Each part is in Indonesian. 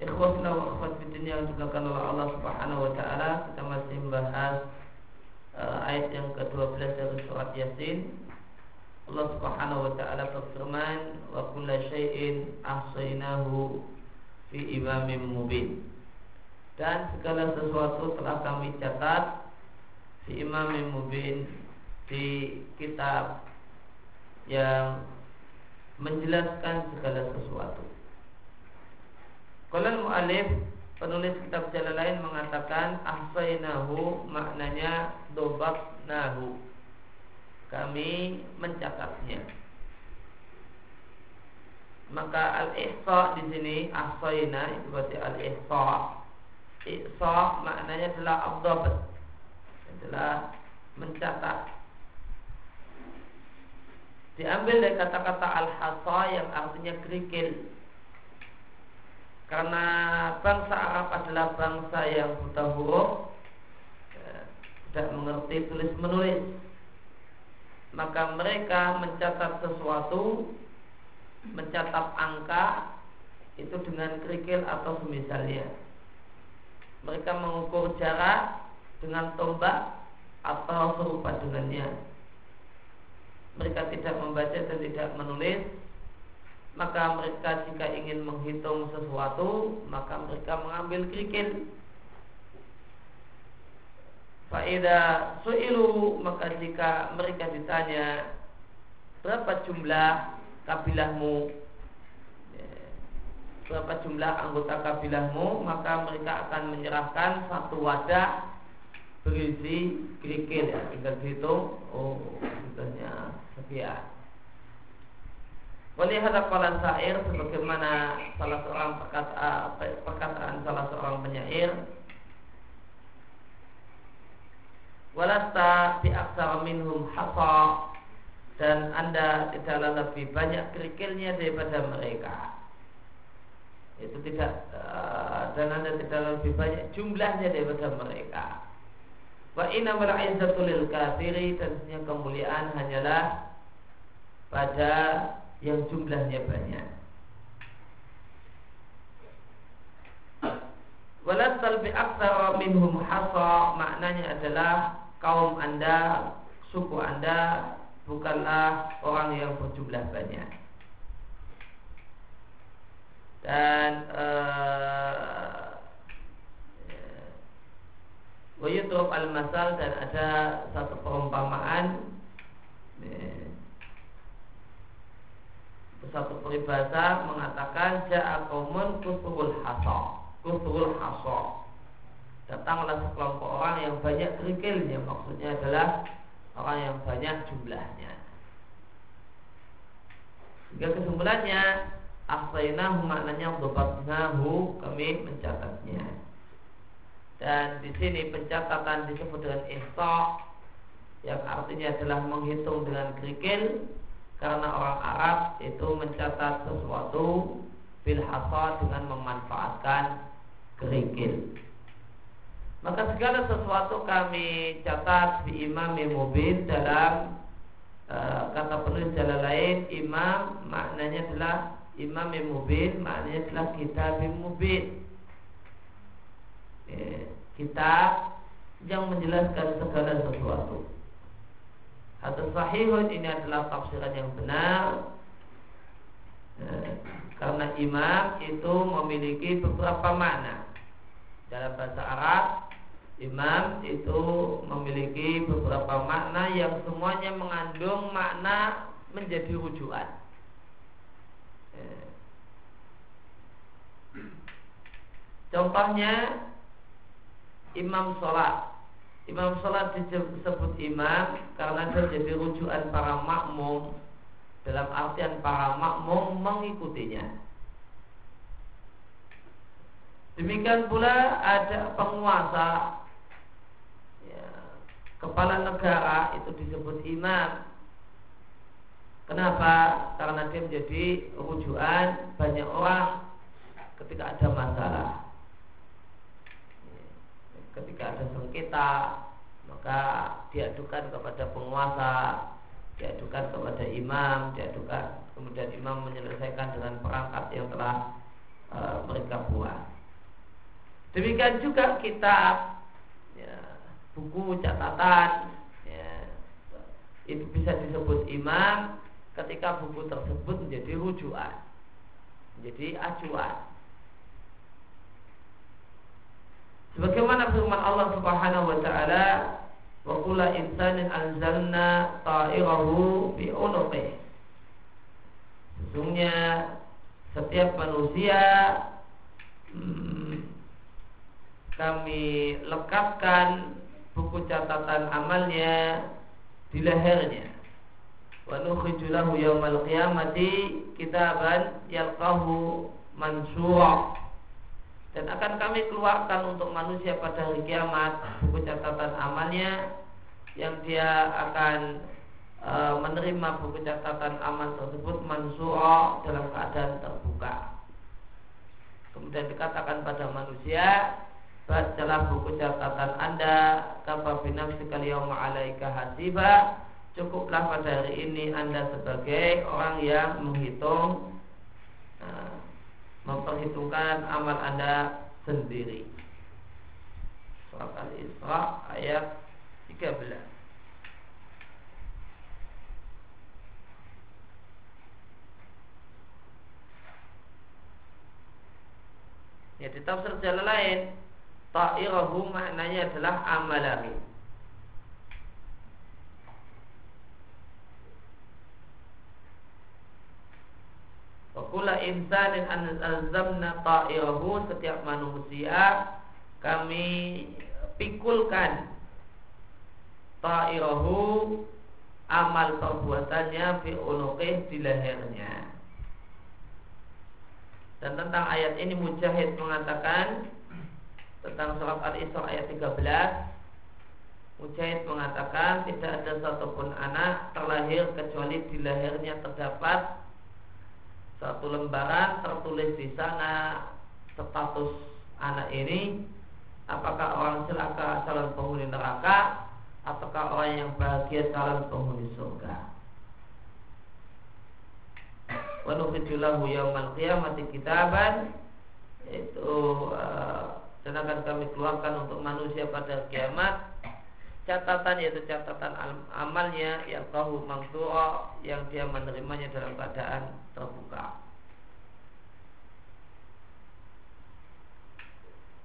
Ikhwatna wa akhwat fiddin yang dilakukan oleh Allah Subhanahu wa taala, kita masih membahas uh, ayat yang ke-12 dari surat Yasin. Allah Subhanahu wa taala berfirman, "Wa kullu syai'in ahsaynahu fi imamin mubin." Dan segala sesuatu telah kami catat fi imamin mubin di kitab yang menjelaskan segala sesuatu. Kalau mu'alif penulis kitab jalan lain mengatakan ahsainahu maknanya nahu kami mencatatnya maka al-ihsa di sini ahsaina itu berarti al-ihsa. Ihsa maknanya adalah abdabat adalah mencatat. Diambil dari kata-kata al-hasa yang artinya kerikil karena bangsa Arab adalah bangsa yang buta huruf ya, Tidak mengerti tulis menulis Maka mereka mencatat sesuatu Mencatat angka Itu dengan kerikil atau semisalnya Mereka mengukur jarak Dengan tombak Atau serupa dengannya. Mereka tidak membaca dan tidak menulis maka mereka jika ingin menghitung sesuatu maka mereka mengambil kerikil. Faida su'ilu maka jika mereka ditanya berapa jumlah kabilahmu? Ya, berapa jumlah anggota kabilahmu? Maka mereka akan menyerahkan satu wadah berisi kerikil ya. Tinggal dihitung. Oh jumlahnya sekian Walihada qala syair sebagaimana salah seorang perkata, perkataan salah seorang penyair. Walasta bi aksara minhum hasa. Dan anda tidaklah lebih banyak kerikilnya daripada mereka. Itu tidak uh, dan anda tidak lebih banyak jumlahnya daripada mereka. Wa inna wal izzatu lil kafiri dan kemuliaan hanyalah pada yang jumlahnya banyak. Walat talbi aksara minhum hasa maknanya adalah kaum anda, suku anda bukanlah orang yang berjumlah banyak. Dan uh, al-masal dan ada satu perumpamaan satu peribahasa mengatakan ja'a qaumun kusrul hasa. Kusrul hasa. Datanglah sekelompok orang yang banyak kerikilnya, maksudnya adalah orang yang banyak jumlahnya. Sehingga kesimpulannya Asainahu maknanya Dobatnahu kami mencatatnya Dan di sini pencatatan disebut dengan ihsa Yang artinya adalah menghitung dengan kerikil karena orang Arab itu mencatat sesuatu bil dengan memanfaatkan kerikil. Maka segala sesuatu kami catat di imam mubin dalam e, kata penulis jalan lain imam maknanya adalah imam mubin maknanya adalah kitab mubin. E, kitab yang menjelaskan segala sesuatu. Atau sahihun ini adalah tafsiran yang benar eh, Karena imam itu memiliki beberapa makna Dalam bahasa Arab Imam itu memiliki beberapa makna yang semuanya mengandung makna menjadi rujukan. Eh. Contohnya imam sholat Imam sholat disebut imam karena dia jadi rujukan para makmum dalam artian para makmum mengikutinya. Demikian pula ada penguasa ya, kepala negara itu disebut imam. Kenapa? Karena dia menjadi rujukan banyak orang ketika ada masalah. Ketika ada sengketa, maka diadukan kepada penguasa, diadukan kepada imam, diadukan kemudian imam menyelesaikan dengan perangkat yang telah e, mereka buat. Demikian juga kitab, ya, buku catatan, ya, itu bisa disebut imam ketika buku tersebut menjadi rujukan, menjadi acuan. Sebagaimana firman Allah Subhanahu wa taala, "Wa kullu insanin anzalna ta'irahu fi unuqih." Sesungguhnya setiap manusia hmm, kami lekatkan buku catatan amalnya di lehernya. Wa nukhriju lahu yaumal qiyamati kitaban yalqahu mansura. Dan akan kami keluarkan untuk manusia pada hari kiamat buku catatan amalnya yang dia akan e, menerima buku catatan amal tersebut mansura dalam keadaan terbuka. Kemudian dikatakan pada manusia, bacalah buku catatan Anda kafa sekali yang alaika hasiba cukuplah pada hari ini Anda sebagai orang yang menghitung uh, memperhitungkan amal Anda sendiri. Surat Al-Isra ayat 13 Ya di tafsir jalan lain Ta'irahu maknanya adalah amalahu Wakula insanin anzamna ta'irahu Setiap manusia Kami pikulkan Ta'irahu Amal perbuatannya Fi di lehernya. Dan tentang ayat ini Mujahid mengatakan tentang surat Al-Isra ayat 13 Mujahid mengatakan tidak ada satupun anak terlahir kecuali di lahirnya terdapat satu lembaran tertulis di sana status anak ini apakah orang celaka calon penghuni neraka ataukah orang yang bahagia calon penghuni surga. Wa nukhrijulahu yaumal qiyamati kitaban itu dan akan kami keluarkan untuk manusia pada kiamat catatan yaitu catatan amalnya yang tahu mangsu'a yang dia menerimanya dalam keadaan terbuka.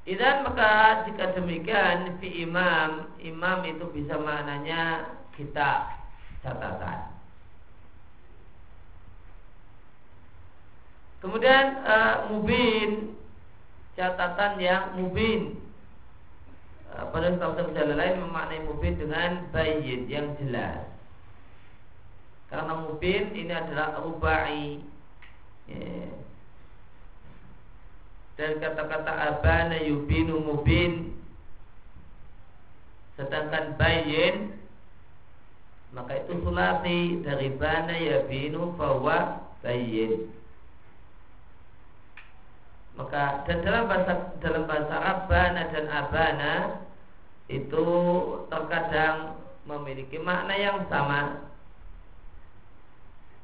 Idan maka jika demikian fi imam imam itu bisa maknanya kita catatan. Kemudian uh, mubin catatan yang mubin eh, pada tafsir jalan lain memaknai mubin dengan bayin yang jelas. Karena mubin ini adalah rubai. Ya. dan kata-kata abana yubinu mubin. Sedangkan bayin maka itu sulasi dari bana yabinu fawa bayin maka dan dalam bahasa dalam bahasa Rabbana dan Abana itu terkadang memiliki makna yang sama.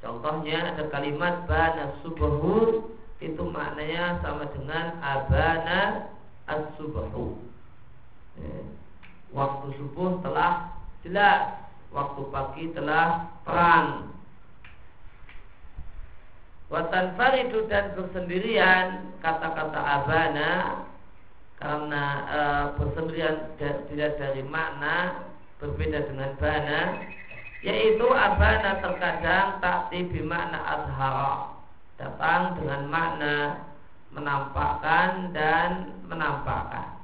Contohnya ada kalimat bana subuhu itu maknanya sama dengan abana as-subuhu. Ya. Waktu subuh telah jelas, waktu pagi telah terang. Watan faridu dan bersendirian kata-kata abana karena e, bersendirian tidak dari makna berbeda dengan bana. Yaitu abana terkadang tak tibi makna azhara. Datang dengan makna menampakkan dan menampakkan.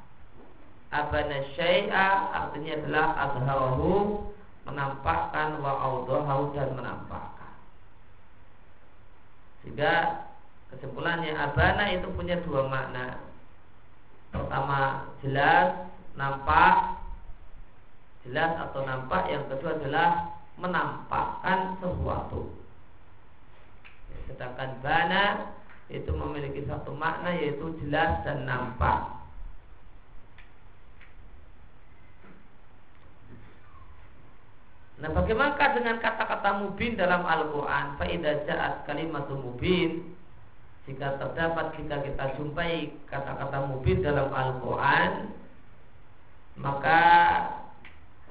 Abana syai'a artinya adalah azharahu menampakkan wa audahu dan menampakkan. Sehingga kesimpulannya abana itu punya dua makna. Pertama jelas nampak. Jelas atau nampak yang kedua adalah menampakkan sesuatu. Sedangkan bana itu memiliki satu makna yaitu jelas dan nampak. Nah bagaimanakah dengan kata-kata mubin dalam Al-Quran? Faidah ja'at kalimat mubin Jika terdapat jika kita jumpai kata-kata mubin dalam Al-Quran Maka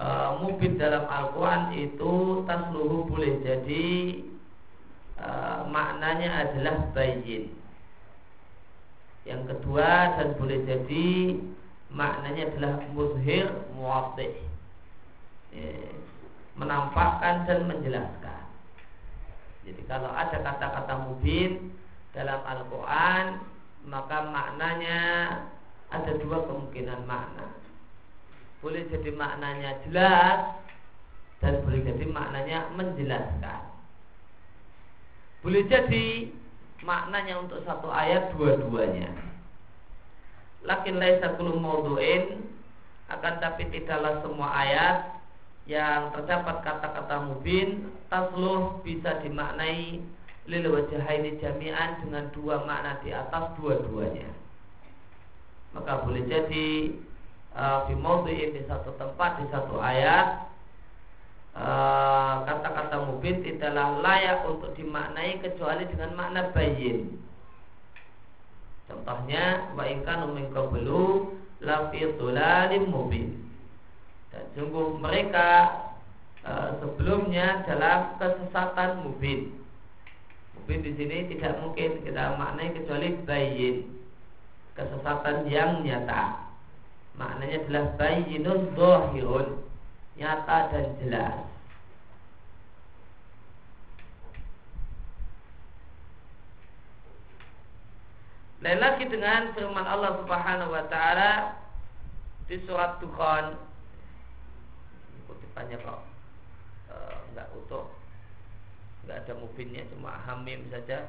e, mubin dalam Al-Quran itu tasluhu boleh jadi e, Maknanya adalah bayin Yang kedua dan boleh jadi Maknanya adalah muzhir muwatih menampakkan dan menjelaskan. Jadi kalau ada kata-kata mubin dalam Al-Quran maka maknanya ada dua kemungkinan makna. Boleh jadi maknanya jelas dan boleh jadi maknanya menjelaskan. Boleh jadi maknanya untuk satu ayat dua-duanya. Lakin laisa kullu maudu'in akan tapi tidaklah semua ayat yang terdapat kata-kata mubin tasluh bisa dimaknai lil wajahaini jami'an dengan dua makna di atas dua-duanya. Maka boleh jadi uh, di satu tempat di satu ayat uh, kata-kata uh, mubin tidaklah layak untuk dimaknai kecuali dengan makna bayin. Contohnya wa min qablu la fi mubin. Dan sungguh mereka e, sebelumnya dalam kesesatan mubin. Mubin di sini tidak mungkin kita maknai kecuali bayin. Kesesatan yang nyata. Maknanya adalah bayinun dohirun. Nyata dan jelas. Lain lagi dengan firman Allah Subhanahu wa taala di surat Dukhan kutipannya kok e, nggak utuh nggak ada mubinnya cuma hamim saja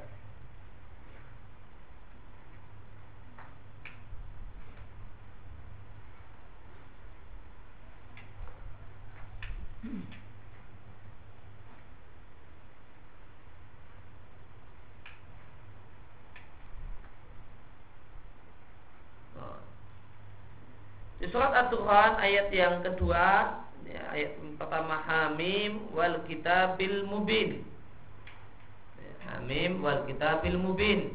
oh. Di surat At-Tuhan ayat yang kedua ya, ayat pertama Hamim wal kitabil mubin Hamim wal kitabil mubin.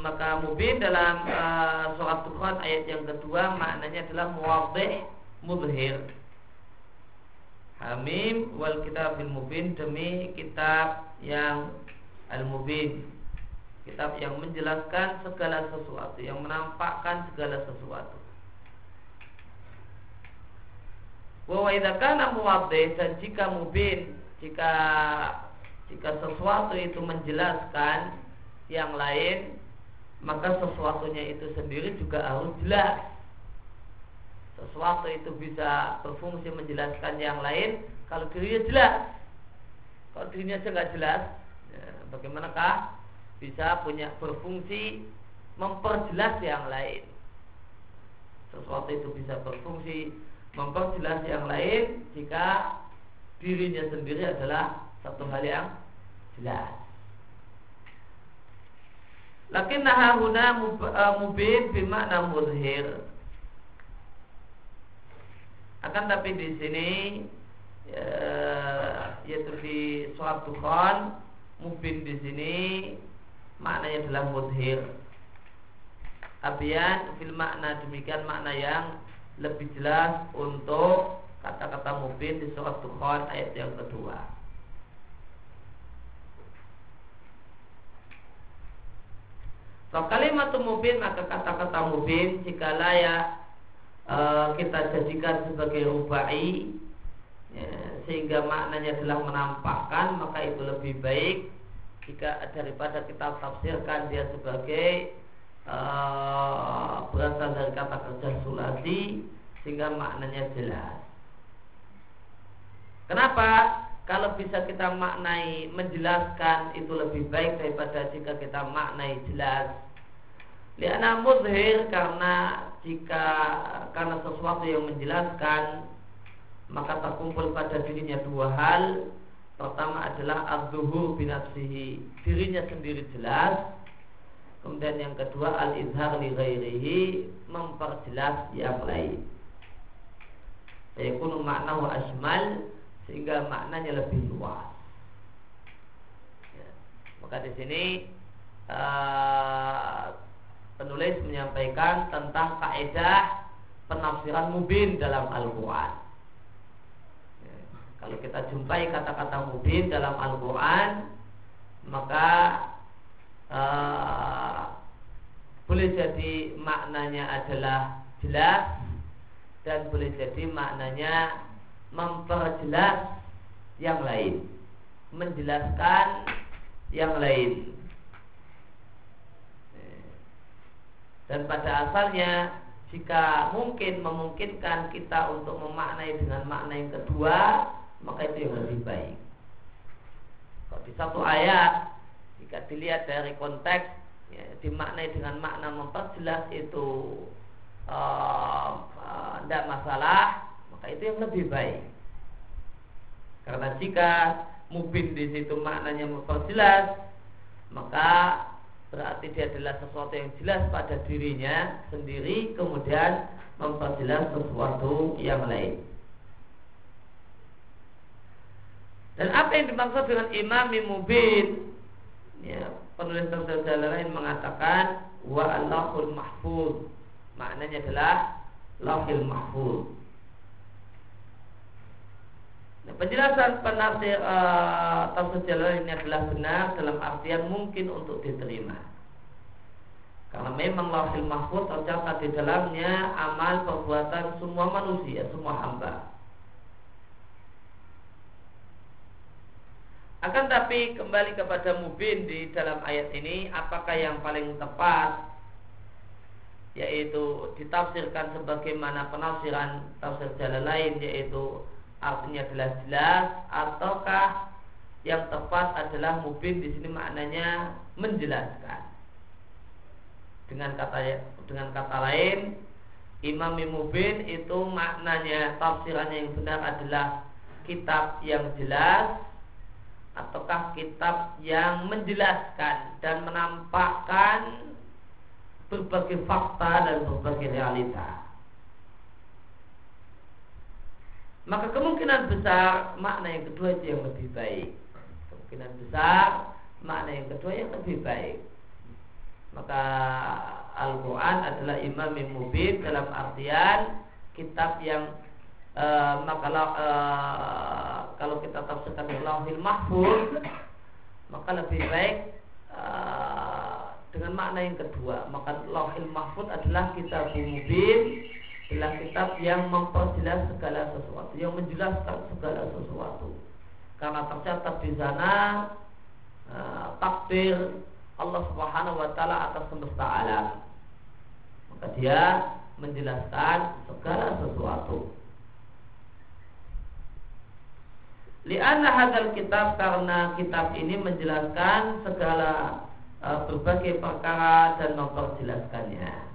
Maka mubin dalam uh, surat Tuhan ayat yang kedua maknanya adalah muwadih mudhir. Hamim wal kitabil mubin demi kitab yang al-mubin. Kitab yang menjelaskan segala sesuatu yang menampakkan segala sesuatu. Wa idza kana dan jika mubin jika jika sesuatu itu menjelaskan yang lain maka sesuatunya itu sendiri juga harus jelas. Sesuatu itu bisa berfungsi menjelaskan yang lain kalau dirinya jelas. Kalau dirinya saja nggak jelas, ya, bagaimanakah bisa punya berfungsi memperjelas yang lain? Sesuatu itu bisa berfungsi memperjelas yang lain jika dirinya sendiri adalah satu hal yang jelas. Lakin nahahuna eh, mubin bimakna muzhir. Akan tapi di sini ya, yaitu di surat Tuhan mubin di sini maknanya adalah muzhir. Abian fil makna demikian makna yang lebih jelas untuk kata-kata mubin di surat Dukhan ayat yang kedua. So kalimat mubin maka kata-kata mubin jika layak e, kita jadikan sebagai rubai ya, sehingga maknanya adalah menampakkan maka itu lebih baik jika daripada kita tafsirkan dia sebagai uh, berasal dari kata kerja sulasi sehingga maknanya jelas. Kenapa? Kalau bisa kita maknai menjelaskan itu lebih baik daripada jika kita maknai jelas. Liana muzhir karena jika karena sesuatu yang menjelaskan maka terkumpul pada dirinya dua hal. Pertama adalah az-zuhur binafsihi, dirinya sendiri jelas. Kemudian yang kedua al-izhar li ghairihi, memperjelas yang lain. Yakunu wa asmal sehingga maknanya lebih luas. Ya. Maka di sini uh, penulis menyampaikan tentang kaidah penafsiran mubin dalam Al-Quran. Ya, kalau kita jumpai kata-kata mubin dalam Al-Quran, maka uh, boleh jadi maknanya adalah jelas dan boleh jadi maknanya memperjelas yang lain, menjelaskan yang lain. Dan pada asalnya jika mungkin memungkinkan kita untuk memaknai dengan makna yang kedua, maka itu yang lebih baik. Kalau di satu ayat, jika dilihat dari konteks, ya, dimaknai dengan makna memperjelas itu tidak uh, uh, masalah, maka itu yang lebih baik. Karena jika mubin di situ maknanya memperjelas, maka berarti dia adalah sesuatu yang jelas pada dirinya sendiri kemudian memperjelas sesuatu yang lain. Dan apa yang dimaksud dengan imam mubin? Ya, penulis tafsir lain mengatakan wa Allahul mahfud. Maknanya adalah lahil mahfud. Penjelasan penafsir uh, tafsir Jalalain ini adalah benar dalam artian mungkin untuk diterima. Karena memang lahir mahfud tercatat di dalamnya amal perbuatan semua manusia, semua hamba. Akan tapi kembali kepada mubin di dalam ayat ini, apakah yang paling tepat yaitu ditafsirkan sebagaimana penafsiran tafsir jalan lain yaitu artinya adalah jelas ataukah yang tepat adalah mubin di sini maknanya menjelaskan. Dengan kata dengan kata lain, Imam Mubin itu maknanya tafsirannya yang benar adalah kitab yang jelas ataukah kitab yang menjelaskan dan menampakkan berbagai fakta dan berbagai realita. Maka kemungkinan besar makna yang kedua itu yang lebih baik. Kemungkinan besar makna yang kedua yang lebih baik. Maka Al-Quran adalah imam yang mubin dalam artian kitab yang uh, maka uh, kalau kita tafsirkan lauhil mahfuz maka lebih baik uh, dengan makna yang kedua maka lauhil mahfuz adalah kitab mubin adalah kitab yang memperjelas segala sesuatu, yang menjelaskan segala sesuatu. Karena tercatat di sana uh, takdir Allah Subhanahu wa taala atas semesta alam. Maka dia menjelaskan segala sesuatu. Lianna hadal kitab karena kitab ini menjelaskan segala uh, berbagai perkara dan memperjelaskannya.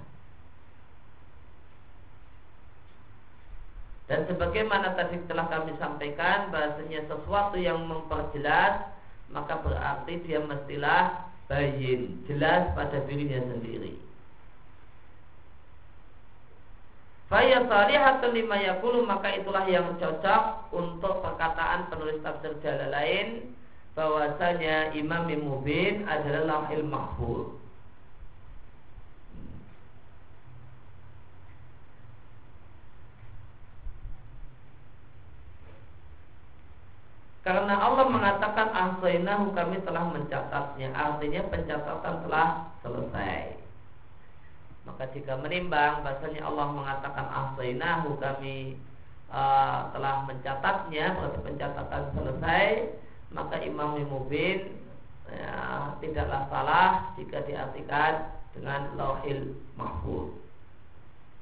Dan sebagaimana tadi telah kami sampaikan bahasanya sesuatu yang memperjelas maka berarti dia mestilah bayin, jelas pada dirinya sendiri. Faya salihatun lima yakulu maka itulah yang cocok untuk perkataan penulis tafsir jalan lain bahwasanya Imam Mubin adalah lahil mahfuz. Karena Allah mengatakan ahsainahu kami telah mencatatnya. Artinya pencatatan telah selesai. Maka jika menimbang bahasanya Allah mengatakan ahsainahu kami uh, telah mencatatnya. Berarti pencatatan selesai. Maka Imam Mubin ya, Tidaklah salah jika diartikan dengan lauhil mahfud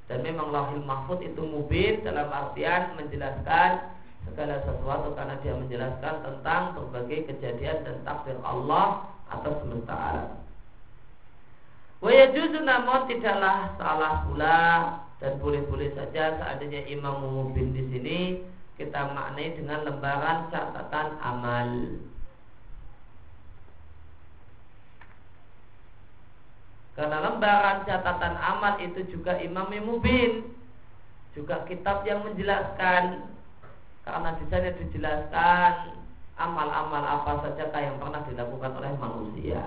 Dan memang lauhil mahfud itu mubin dalam artian menjelaskan segala sesuatu karena dia menjelaskan tentang berbagai kejadian dan takdir Allah atas semesta alam. Wayajuzu namun tidaklah salah pula dan boleh-boleh saja seandainya Imam Mubin di sini kita maknai dengan lembaran catatan amal. Karena lembaran catatan amal itu juga Imam Mubin juga kitab yang menjelaskan karena di sana dijelaskan amal-amal apa saja yang pernah dilakukan oleh manusia.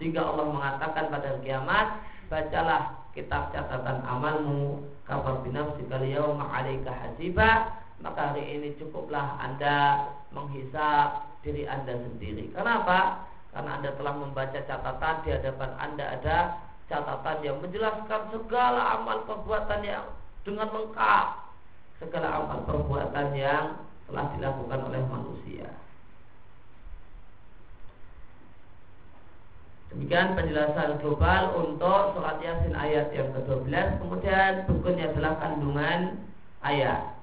Sehingga Allah mengatakan pada kiamat, bacalah kitab catatan amalmu kabar binafsika yauma 'alaika hasiba maka hari ini cukuplah Anda menghisap diri Anda sendiri. Kenapa? Karena Anda telah membaca catatan di hadapan Anda ada catatan yang menjelaskan segala amal perbuatan yang dengan lengkap segala amal perbuatan yang telah dilakukan oleh manusia. Demikian penjelasan global untuk surat Yasin ayat yang ke-12 Kemudian bukunya adalah kandungan ayat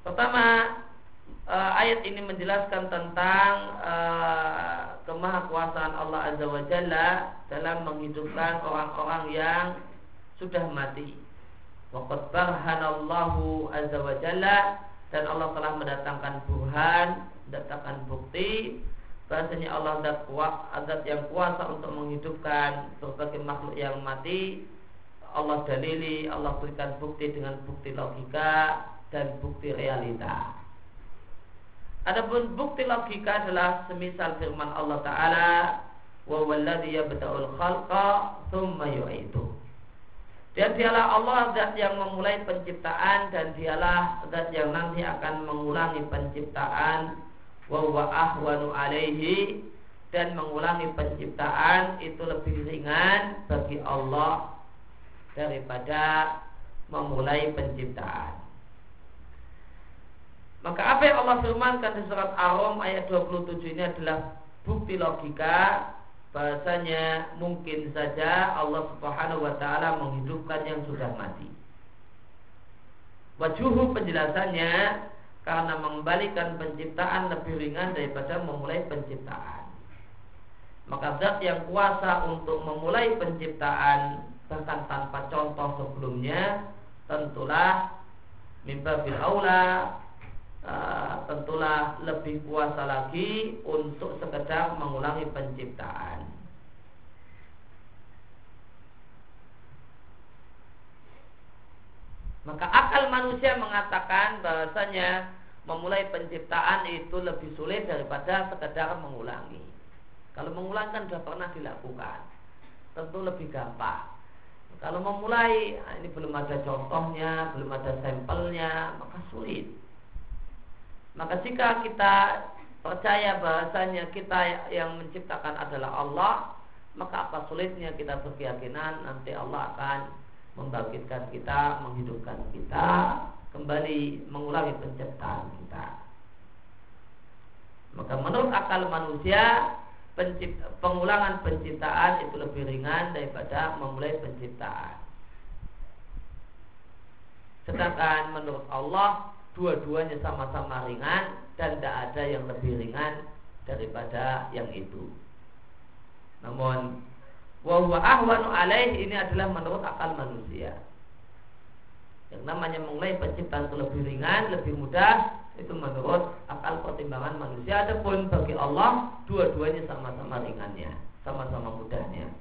Pertama uh, ayat ini menjelaskan tentang uh, kemahakuasaan Allah Azza wa Jalla dalam menghidupkan orang-orang yang sudah mati. Waqad barhanallahu azza wa jalla dan Allah telah mendatangkan burhan, mendatangkan bukti bahasanya Allah zat kuat, zat yang kuasa untuk menghidupkan berbagai makhluk yang mati. Allah dalili, Allah berikan bukti dengan bukti logika, dan bukti realita. Adapun bukti logika adalah semisal firman Allah Taala, "Wa walladhi yabda'ul khalqa tsumma yu'idu." Dan dialah Allah zat yang memulai penciptaan dan dialah zat yang nanti akan mengulangi penciptaan wa huwa ahwanu alaihi dan mengulangi penciptaan itu lebih ringan bagi Allah daripada memulai penciptaan. Maka apa yang Allah firmankan di surat Ar-Rum ayat 27 ini adalah bukti logika bahasanya mungkin saja Allah Subhanahu wa taala menghidupkan yang sudah mati. Wajuhu penjelasannya karena mengembalikan penciptaan lebih ringan daripada memulai penciptaan. Maka zat yang kuasa untuk memulai penciptaan bahkan tanpa contoh sebelumnya tentulah mimba bil tentulah lebih kuasa lagi untuk sekedar mengulangi penciptaan. Maka akal manusia mengatakan bahasanya memulai penciptaan itu lebih sulit daripada sekedar mengulangi. Kalau mengulang sudah pernah dilakukan, tentu lebih gampang. Kalau memulai, ini belum ada contohnya, belum ada sampelnya, maka sulit. Maka jika kita percaya bahasanya kita yang menciptakan adalah Allah, maka apa sulitnya kita berkeyakinan nanti Allah akan membangkitkan kita, menghidupkan kita, kembali mengulangi penciptaan kita. Maka menurut akal manusia, pencipt, pengulangan penciptaan itu lebih ringan daripada memulai penciptaan. Sedangkan menurut Allah, dua-duanya sama-sama ringan dan tidak ada yang lebih ringan daripada yang itu. Namun wahwa ahwanu alaih ini adalah menurut akal manusia. Yang namanya mengenai penciptaan lebih ringan, lebih mudah itu menurut akal pertimbangan manusia. Adapun bagi Allah dua-duanya sama-sama ringannya, sama-sama mudahnya.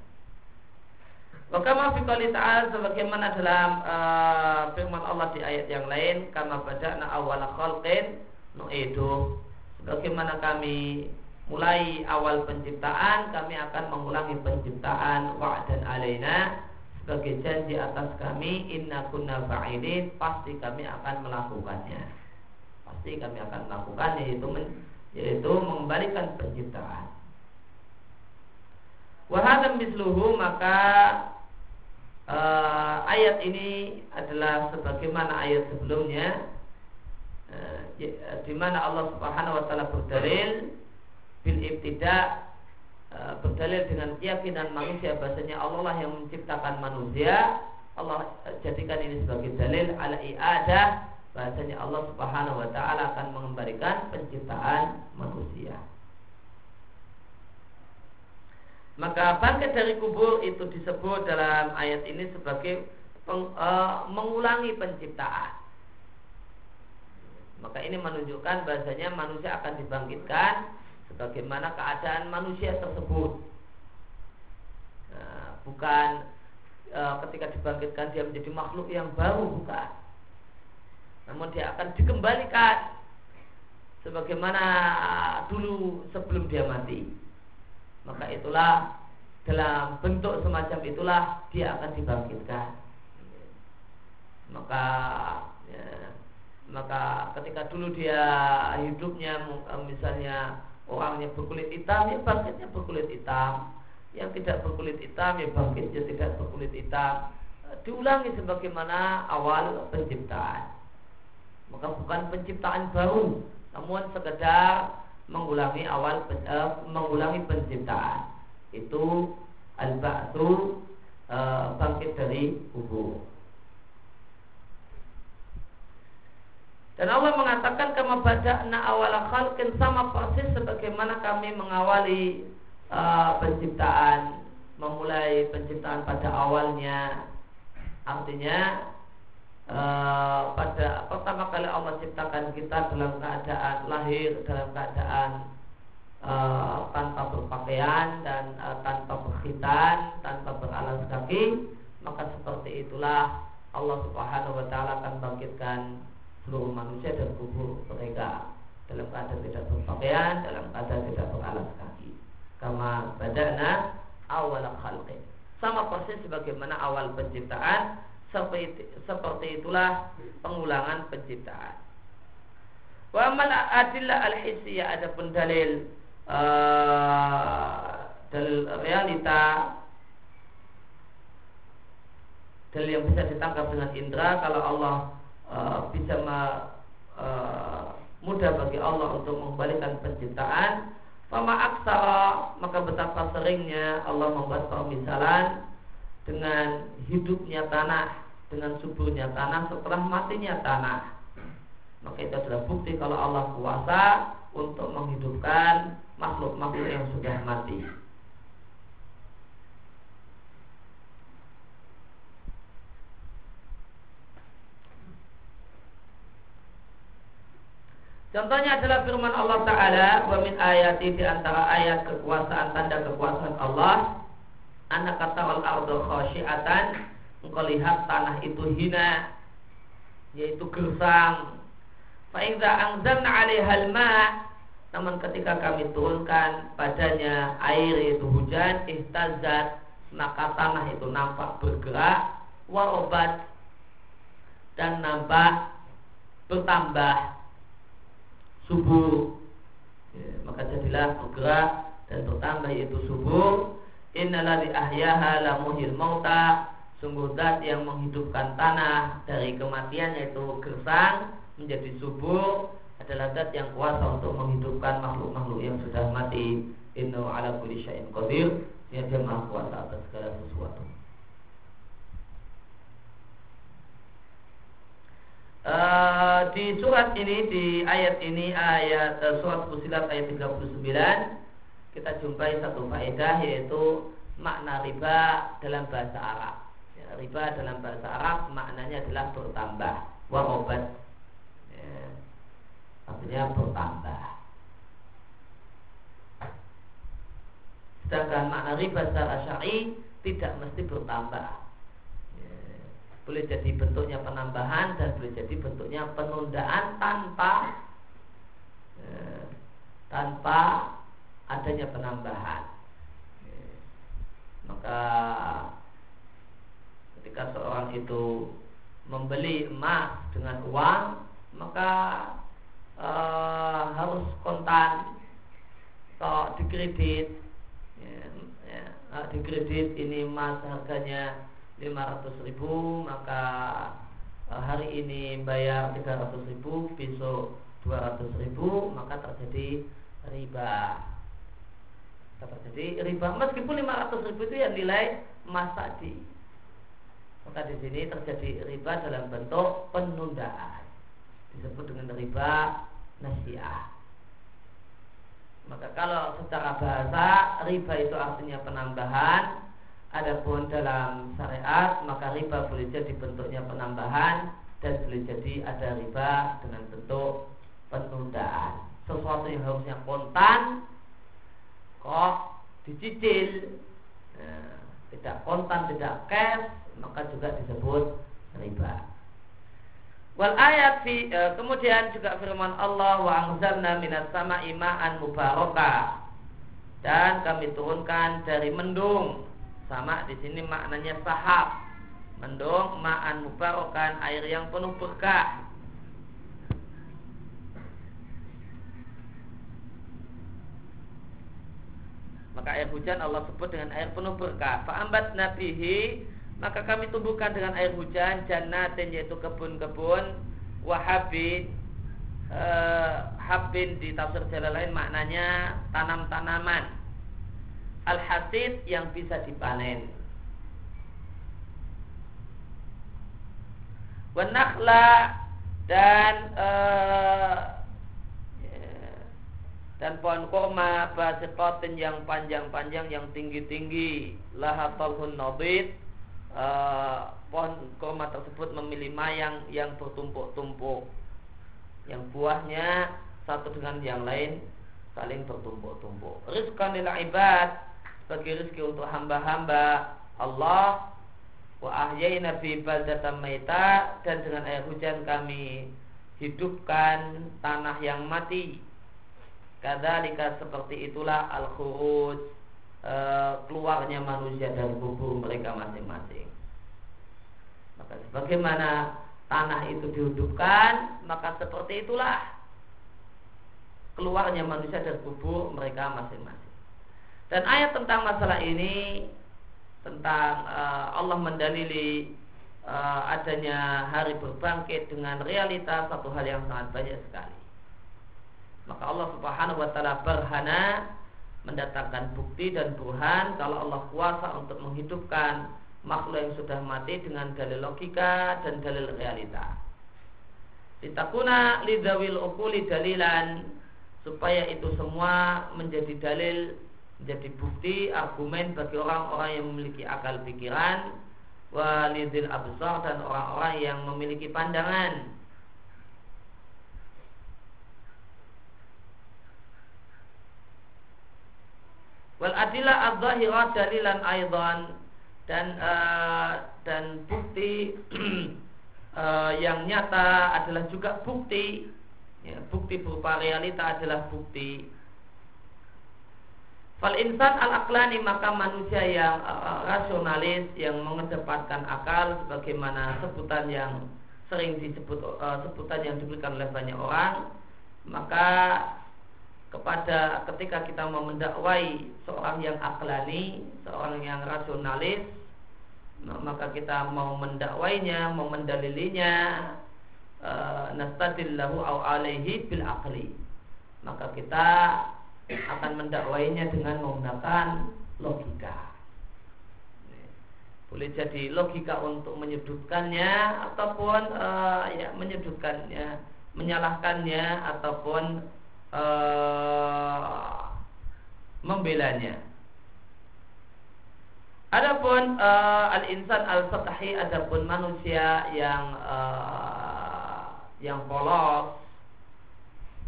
Wakama fi ta'ala sebagaimana dalam uh, firman Allah di ayat yang lain kama bada'na awal khalqin nu'idu. Sebagaimana kami mulai awal penciptaan kami akan mengulangi penciptaan wa'dan alaina. Sebagai janji atas kami inna kunna fa'ilin pasti kami akan melakukannya. Pasti kami akan melakukan yaitu men, yaitu mengembalikan penciptaan. Wahadam misluhu maka uh, ayat ini adalah sebagaimana ayat sebelumnya uh, di mana Allah Subhanahu wa taala berdalil bil ibtida uh, berdalil dengan keyakinan manusia bahasanya Allah lah yang menciptakan manusia Allah jadikan ini sebagai dalil ala iadah bahasanya Allah Subhanahu wa taala akan mengembalikan penciptaan manusia. Maka bangkit dari kubur itu disebut dalam ayat ini sebagai peng, uh, mengulangi penciptaan. Maka ini menunjukkan bahasanya manusia akan dibangkitkan sebagaimana keadaan manusia tersebut. Nah, bukan uh, ketika dibangkitkan dia menjadi makhluk yang baru bukan. Namun dia akan dikembalikan sebagaimana dulu sebelum dia mati maka itulah dalam bentuk semacam itulah dia akan dibangkitkan. Maka ya, maka ketika dulu dia hidupnya misalnya orangnya berkulit hitam ya bangkitnya berkulit hitam. Yang tidak berkulit hitam ya bangkitnya tidak berkulit hitam. Diulangi sebagaimana awal penciptaan. Maka bukan penciptaan baru namun sekedar mengulangi awal uh, mengulangi penciptaan itu al-ba'tsu uh, bangkit dari kubur. Dan Allah mengatakan kama bada'na awal khalqin sama persis sebagaimana kami mengawali uh, penciptaan, memulai penciptaan pada awalnya. Artinya Eh, pada pertama kali Allah ciptakan kita dalam keadaan lahir dalam keadaan uh, tanpa berpakaian dan uh, tanpa berkhitan, tanpa beralas kaki, maka seperti itulah Allah Subhanahu wa taala akan bangkitkan seluruh manusia dan kubur mereka dalam keadaan tidak berpakaian, dalam keadaan tidak beralas kaki. Kama badana awal khalqi. Sama persis sebagaimana awal penciptaan seperti, seperti itulah pengulangan penciptaan. Wa amal adillah al-hissiyah adapun dalil uh, dalil realita dalil yang bisa ditangkap dengan indera kalau Allah uh, bisa ma, uh, mudah bagi Allah untuk mengembalikan penciptaan Fama aksara maka betapa seringnya Allah membuat permisalan dengan hidupnya tanah, dengan suburnya tanah setelah matinya tanah. Maka itu adalah bukti kalau Allah kuasa untuk menghidupkan makhluk-makhluk yang sudah mati. Contohnya adalah firman Allah Ta'ala Wa min ayati di antara ayat kekuasaan Tanda kekuasaan Allah anak kata wal ardo khosyiatan engkau lihat tanah itu hina yaitu gersang. Fa idza anzalna 'alaihal ma namun ketika kami turunkan padanya air itu hujan ihtazat maka tanah itu nampak bergerak warobat dan nampak bertambah subur. Ya, maka jadilah bergerak dan bertambah yaitu subur Innalladzi ahyaha la muhyil mauta Sungguh zat yang menghidupkan tanah dari kematian yaitu gersang menjadi subur adalah zat yang kuasa untuk menghidupkan makhluk-makhluk yang sudah mati. Inna ala kulli syai'in qadir. Dia dia maha kuasa atas segala sesuatu. Uh, di surat ini di ayat ini ayat uh, surat Fusilat ayat 39 kita jumpai satu faedah yaitu makna riba dalam bahasa Arab. Ya, riba dalam bahasa Arab maknanya adalah bertambah, warobat. Ya, artinya bertambah. Sedangkan makna riba secara syar'i tidak mesti bertambah. Ya, boleh jadi bentuknya penambahan dan boleh jadi bentuknya penundaan tanpa ya, tanpa adanya penambahan. Maka ketika seorang itu membeli emas dengan uang, maka e, harus kontan atau dikredit. Ya, ya, dikredit ini emas harganya 500 ribu, maka e, hari ini bayar 300 ribu, besok 200 ribu, maka terjadi riba terjadi riba meskipun 500 ribu itu yang nilai emas tadi. Maka di sini terjadi riba dalam bentuk penundaan. Disebut dengan riba nasiah. Maka kalau secara bahasa riba itu artinya penambahan, adapun dalam syariat maka riba boleh jadi bentuknya penambahan dan boleh jadi ada riba dengan bentuk penundaan. Sesuatu yang harusnya kontan kok dicicil nah, tidak kontan tidak cash maka juga disebut riba. Wal ayat fi e, kemudian juga firman Allah wa anzalna minas sama imaan mubaraka. Dan kami turunkan dari mendung. Sama di sini maknanya sahab. Mendung ma'an mubarakan air yang penuh berkah maka air hujan Allah sebut dengan air penuh berkah. Fa'ambat nabihi maka kami tumbuhkan dengan air hujan jannatin yaitu kebun-kebun wahabin eh, habin di tafsir jalan lain maknanya tanam-tanaman. Al-hasid yang bisa dipanen. Wanakla dan eh, dan pohon kurma basikotin yang panjang-panjang yang tinggi-tinggi lahatalhun nobit uh, pohon kurma tersebut memilih mayang yang bertumpuk-tumpuk. Yang buahnya satu dengan yang lain saling bertumpuk-tumpuk. Rizkan lil ibad sebagai rezeki untuk hamba-hamba Allah. Wa ahyayna fi baldatan maita dan dengan air hujan kami hidupkan tanah yang mati kadzalika seperti itulah al khuruj e, keluarnya manusia dari kubur mereka masing-masing maka sebagaimana tanah itu dihidupkan, maka seperti itulah keluarnya manusia dari kubur mereka masing-masing. Dan ayat tentang masalah ini tentang uh, Allah mendalili uh, adanya hari berbangkit dengan realita satu hal yang sangat banyak sekali. Maka Allah Subhanahu wa taala berhana mendatangkan bukti dan burhan kalau Allah kuasa untuk menghidupkan makhluk yang sudah mati dengan dalil logika dan dalil realita. Ditakuna lidawil ukuli dalilan supaya itu semua menjadi dalil, menjadi bukti, argumen bagi orang-orang yang memiliki akal pikiran, walidil absar dan orang-orang yang memiliki pandangan. Wal adillah adzahirah dalilan aidan. Dan uh, dan bukti uh, yang nyata adalah juga bukti. Ya, bukti berupa realita adalah bukti. Fal insan al aklani maka manusia yang uh, rasionalis yang mengedepankan akal sebagaimana sebutan yang sering disebut sebutan yang diberikan oleh banyak orang maka kepada ketika kita mau mendakwai seorang yang aklani, seorang yang rasionalis, maka kita mau mendakwainya, mau mendalilinya, eh, nastadillahu au alaihi bil akli. Maka kita akan mendakwainya dengan menggunakan logika. Boleh jadi logika untuk menyudutkannya ataupun uh, ya menyudutkannya, menyalahkannya ataupun uh, membelanya. Adapun uh, al-insan al-satahi adapun manusia yang uh, yang polos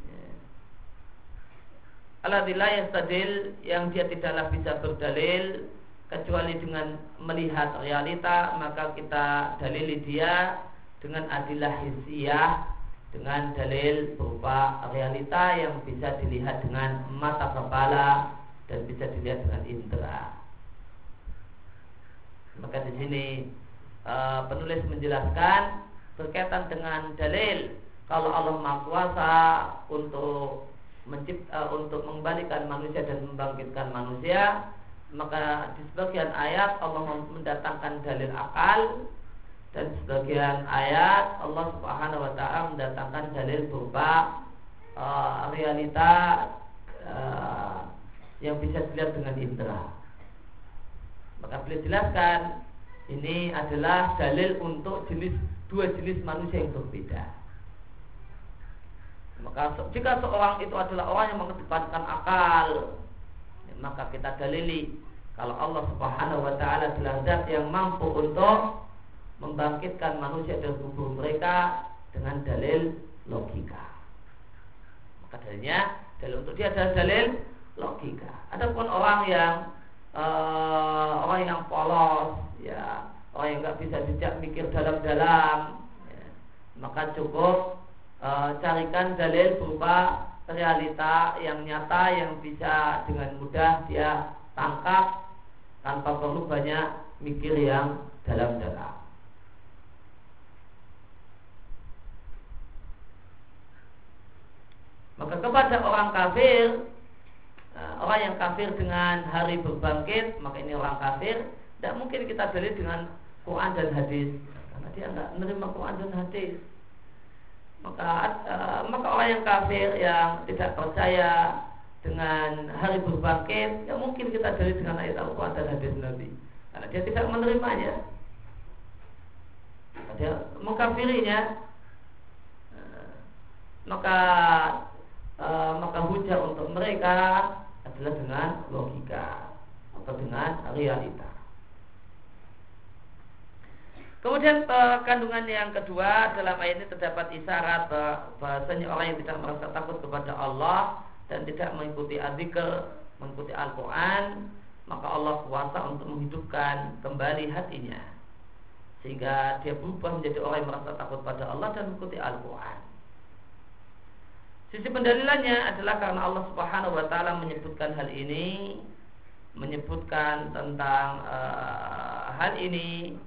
ya. Aladillah yastadil yang dia tidaklah bisa berdalil kecuali dengan melihat realita maka kita dalili dia dengan adilah hissiyah dengan dalil berupa realita yang bisa dilihat dengan mata kepala dan bisa dilihat dengan indera. Maka di sini uh, penulis menjelaskan berkaitan dengan dalil kalau Allah Maha Kuasa untuk mencipta uh, untuk mengembalikan manusia dan membangkitkan manusia maka di sebagian ayat Allah mendatangkan dalil akal dan sebagian ayat Allah Subhanahu wa taala mendatangkan dalil berupa uh, realita uh, yang bisa dilihat dengan indera. Maka beliau jelaskan ini adalah dalil untuk jenis dua jenis manusia yang berbeda. Maka jika seorang itu adalah orang yang mengedepankan akal, maka kita dalili kalau Allah Subhanahu wa taala adalah zat yang mampu untuk membangkitkan manusia dari kubur mereka dengan dalil logika. Maka dalilnya dalil untuk dia adalah dalil logika. Adapun orang yang uh, orang yang polos, ya orang yang nggak bisa dijak mikir dalam-dalam, ya, maka cukup uh, carikan dalil berupa realita yang nyata yang bisa dengan mudah dia tangkap tanpa perlu banyak mikir yang dalam-dalam. Maka kepada orang kafir eh, Orang yang kafir dengan hari berbangkit Maka ini orang kafir Tidak mungkin kita dalil dengan Quran dan hadis. Karena dia tidak menerima Quran dan hadis. Maka uh, maka orang yang kafir yang tidak percaya dengan hari berbangkit ya mungkin kita dalil dengan ayat Al-Quran dan hadis Nabi. Karena dia tidak menerimanya. Dia mengkafirinya. Uh, maka Eh, maka hujah untuk mereka adalah dengan logika atau dengan realita. Kemudian eh, kandungan yang kedua dalam ayat ini terdapat isyarat bahasanya orang yang tidak merasa takut kepada Allah dan tidak mengikuti adzikr, mengikuti Al-Quran, maka Allah kuasa untuk menghidupkan kembali hatinya sehingga dia berubah menjadi orang yang merasa takut pada Allah dan mengikuti Al-Quran. Sisi pendalilannya adalah karena Allah Subhanahu wa taala menyebutkan hal ini, menyebutkan tentang uh, hal ini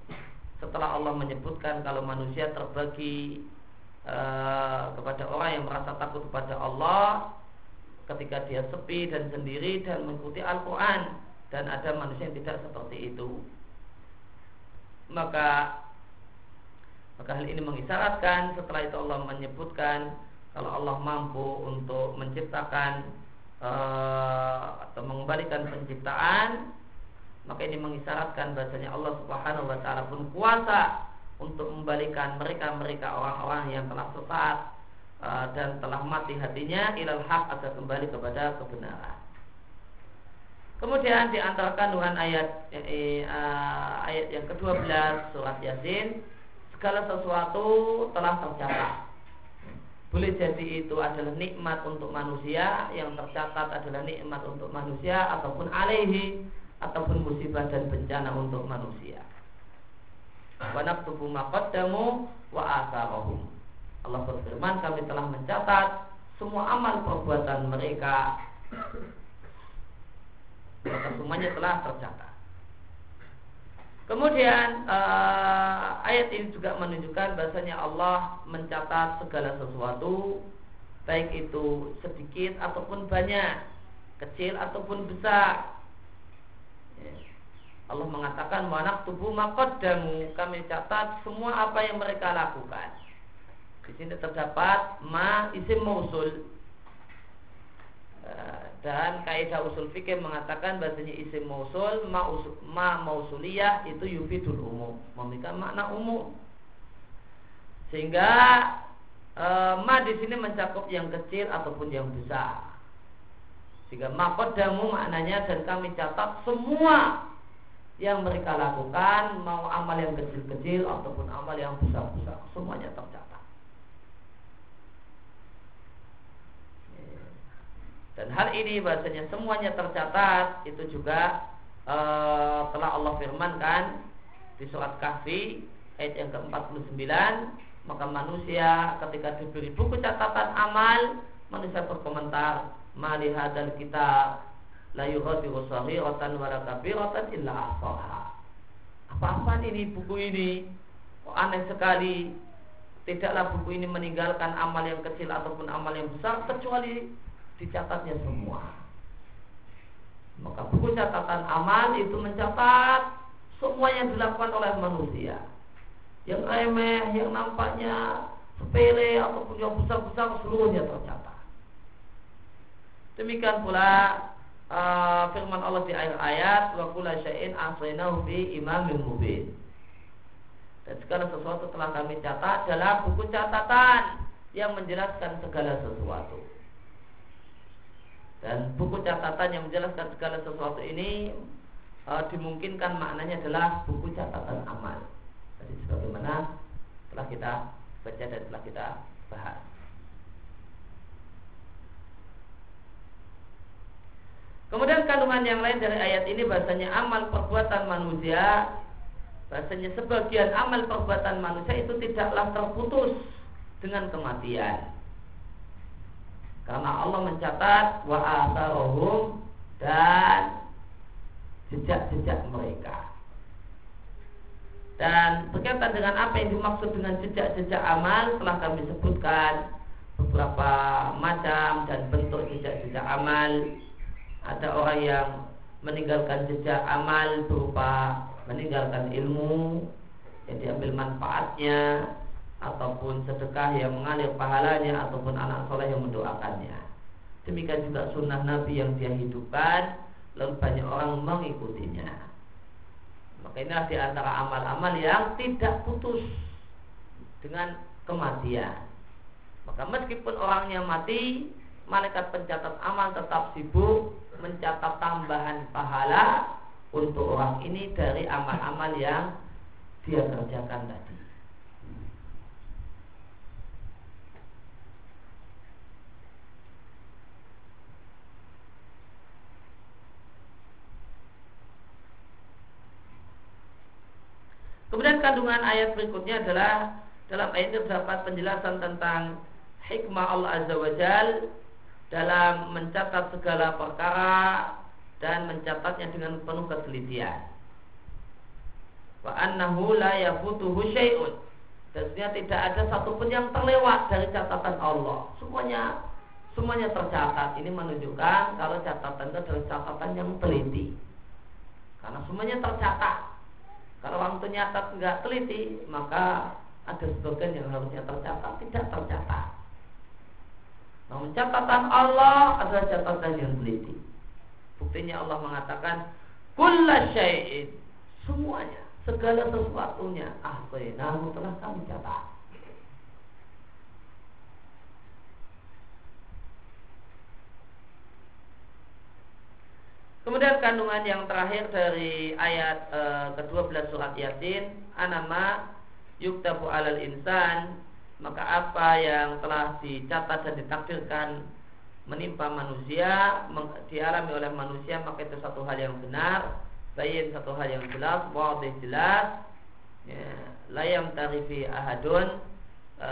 setelah Allah menyebutkan kalau manusia terbagi uh, kepada orang yang merasa takut kepada Allah ketika dia sepi dan sendiri dan mengikuti Al-Qur'an dan ada manusia yang tidak seperti itu. Maka maka hal ini mengisyaratkan setelah itu Allah menyebutkan kalau Allah mampu untuk menciptakan uh, atau mengembalikan penciptaan maka ini mengisyaratkan bahasanya Allah Subhanahu wa taala pun kuasa untuk membalikan mereka-mereka orang-orang yang telah sesat uh, dan telah mati hatinya ilal haq agar kembali kepada kebenaran. Kemudian di antara kandungan ayat eh, uh, ayat yang ke-12 surat Yasin segala sesuatu telah tercatat boleh jadi itu adalah nikmat untuk manusia Yang tercatat adalah nikmat untuk manusia Ataupun alaihi Ataupun musibah dan bencana untuk manusia. Wa naktubu maqaddamu wa asarahum Allah berfirman kami telah mencatat Semua amal perbuatan mereka. Maka semuanya telah tercatat Kemudian uh, ayat ini juga menunjukkan bahasanya Allah mencatat segala sesuatu baik itu sedikit ataupun banyak, kecil ataupun besar. Ya. Allah mengatakan manak tubuh makodamu kami catat semua apa yang mereka lakukan. Di sini terdapat ma isim mausul dan kaidah usul fikih mengatakan bahasanya isim mausul ma, ma mausuliyah itu yufidul umum. Memberikan makna umum. Sehingga e, ma di sini mencakup yang kecil ataupun yang besar. Sehingga makodamu maknanya dan kami catat semua yang mereka lakukan mau amal yang kecil-kecil ataupun amal yang besar-besar semuanya tercatat Dan hal ini bahasanya semuanya tercatat itu juga e, telah Allah firmankan di surat Kahfi ayat yang ke-49 maka manusia ketika diberi buku catatan amal manusia berkomentar mali hadzal kitab la yughadiru saghiratan wa la kabiratan illa ahsaha. Apa-apa ini buku ini? Oh, aneh sekali? Tidaklah buku ini meninggalkan amal yang kecil ataupun amal yang besar kecuali dicatatnya semua. Maka buku catatan amal itu mencatat semua yang dilakukan oleh manusia. Yang remeh, yang nampaknya sepele ataupun yang besar-besar seluruhnya tercatat. Demikian pula uh, firman Allah di akhir ayat wa kula syai'in ahsaynahu fi imamin mubin. Dan segala sesuatu telah kami catat dalam buku catatan yang menjelaskan segala sesuatu. Dan buku catatan yang menjelaskan segala sesuatu ini e, dimungkinkan maknanya adalah buku catatan amal. Jadi sebagaimana telah kita baca dan telah kita bahas. Kemudian kandungan yang lain dari ayat ini bahasanya amal perbuatan manusia bahasanya sebagian amal perbuatan manusia itu tidaklah terputus dengan kematian. Karena Allah mencatat wa atharohum dan jejak-jejak mereka. Dan berkaitan dengan apa yang dimaksud dengan jejak-jejak amal telah kami sebutkan beberapa macam dan bentuk jejak-jejak amal ada orang yang meninggalkan jejak amal berupa meninggalkan ilmu yang diambil manfaatnya ataupun sedekah yang mengalir pahalanya ataupun anak soleh yang mendoakannya. Demikian juga sunnah Nabi yang dia hidupkan lalu banyak orang mengikutinya. Maka inilah di antara amal-amal yang tidak putus dengan kematian. Maka meskipun orangnya mati, malaikat pencatat amal tetap sibuk mencatat tambahan pahala untuk orang ini dari amal-amal yang dia kerjakan tadi. Kemudian kandungan ayat berikutnya adalah dalam ayat ini terdapat penjelasan tentang hikmah Allah Azza wa Jal dalam mencatat segala perkara dan mencatatnya dengan penuh ketelitian. Wa annahu la yafutuhu syai'un. Dan tidak ada satupun yang terlewat dari catatan Allah. Semuanya semuanya tercatat. Ini menunjukkan kalau catatan itu adalah catatan yang teliti. Karena semuanya tercatat. Kalau orang itu nyatat nggak teliti, maka ada sebagian yang harusnya tercatat tidak tercatat. Namun catatan Allah adalah catatan yang teliti. Buktinya Allah mengatakan kulla syai'in semuanya segala sesuatunya ahsainahu telah kami catat. Kemudian kandungan yang terakhir dari ayat e, ke-12 surat Yasin, anama yuktabu alal insan, maka apa yang telah dicatat dan ditakdirkan menimpa manusia dialami oleh manusia maka itu satu hal yang benar bayin satu hal yang jelas wadih jelas ya, layam tarifi ahadun e,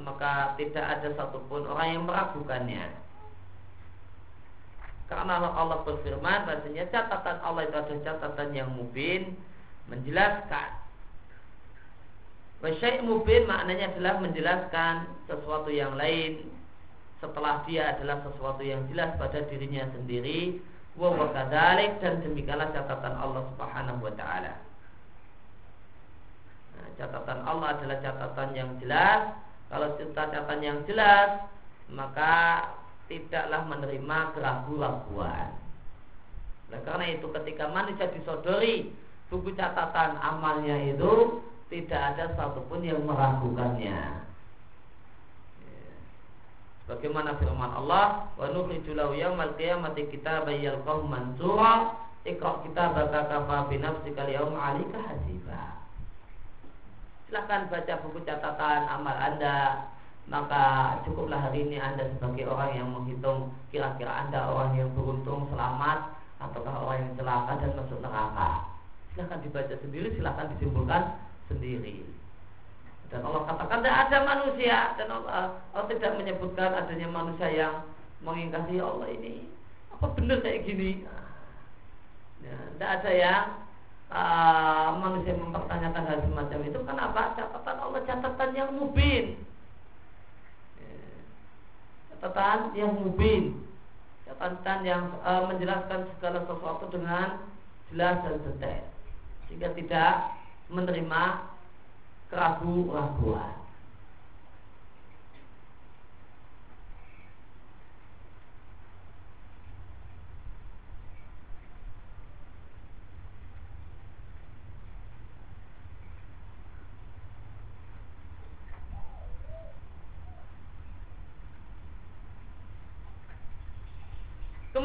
maka tidak ada satupun orang yang meragukannya karena Allah berfirman bahasanya catatan Allah itu adalah catatan yang mubin menjelaskan Wasyai mubin maknanya adalah menjelaskan sesuatu yang lain setelah dia adalah sesuatu yang jelas pada dirinya sendiri wa dan demikianlah catatan Allah Subhanahu wa taala. Nah, catatan Allah adalah catatan yang jelas. Kalau catatan yang jelas, maka tidaklah menerima keraguan-raguan. Nah, karena itu ketika manusia disodori buku catatan amalnya itu tidak ada satupun yang meragukannya. Bagaimana firman Allah, "Wa nukhriju lahu yaumal qiyamati kitaban yalqahu mansura." Iqra kitabaka kafa bi nafsika al 'alika hasiba. Silahkan baca buku catatan amal Anda maka cukuplah hari ini Anda sebagai orang yang menghitung kira-kira Anda orang yang beruntung selamat ataukah orang yang celaka dan masuk neraka. Silahkan dibaca sendiri, silahkan disimpulkan sendiri. Dan Allah katakan tidak ada manusia dan Allah, Allah tidak menyebutkan adanya manusia yang mengingkari Allah ini. Apa benar kayak gini? Ya, tidak ada yang uh, manusia mempertanyakan hal semacam itu. Kenapa? Catatan Allah catatan yang mubin. Catatan yang mubin. Catatan yang uh, menjelaskan segala sesuatu dengan jelas dan detail. Sehingga tidak menerima keraguan-raguan.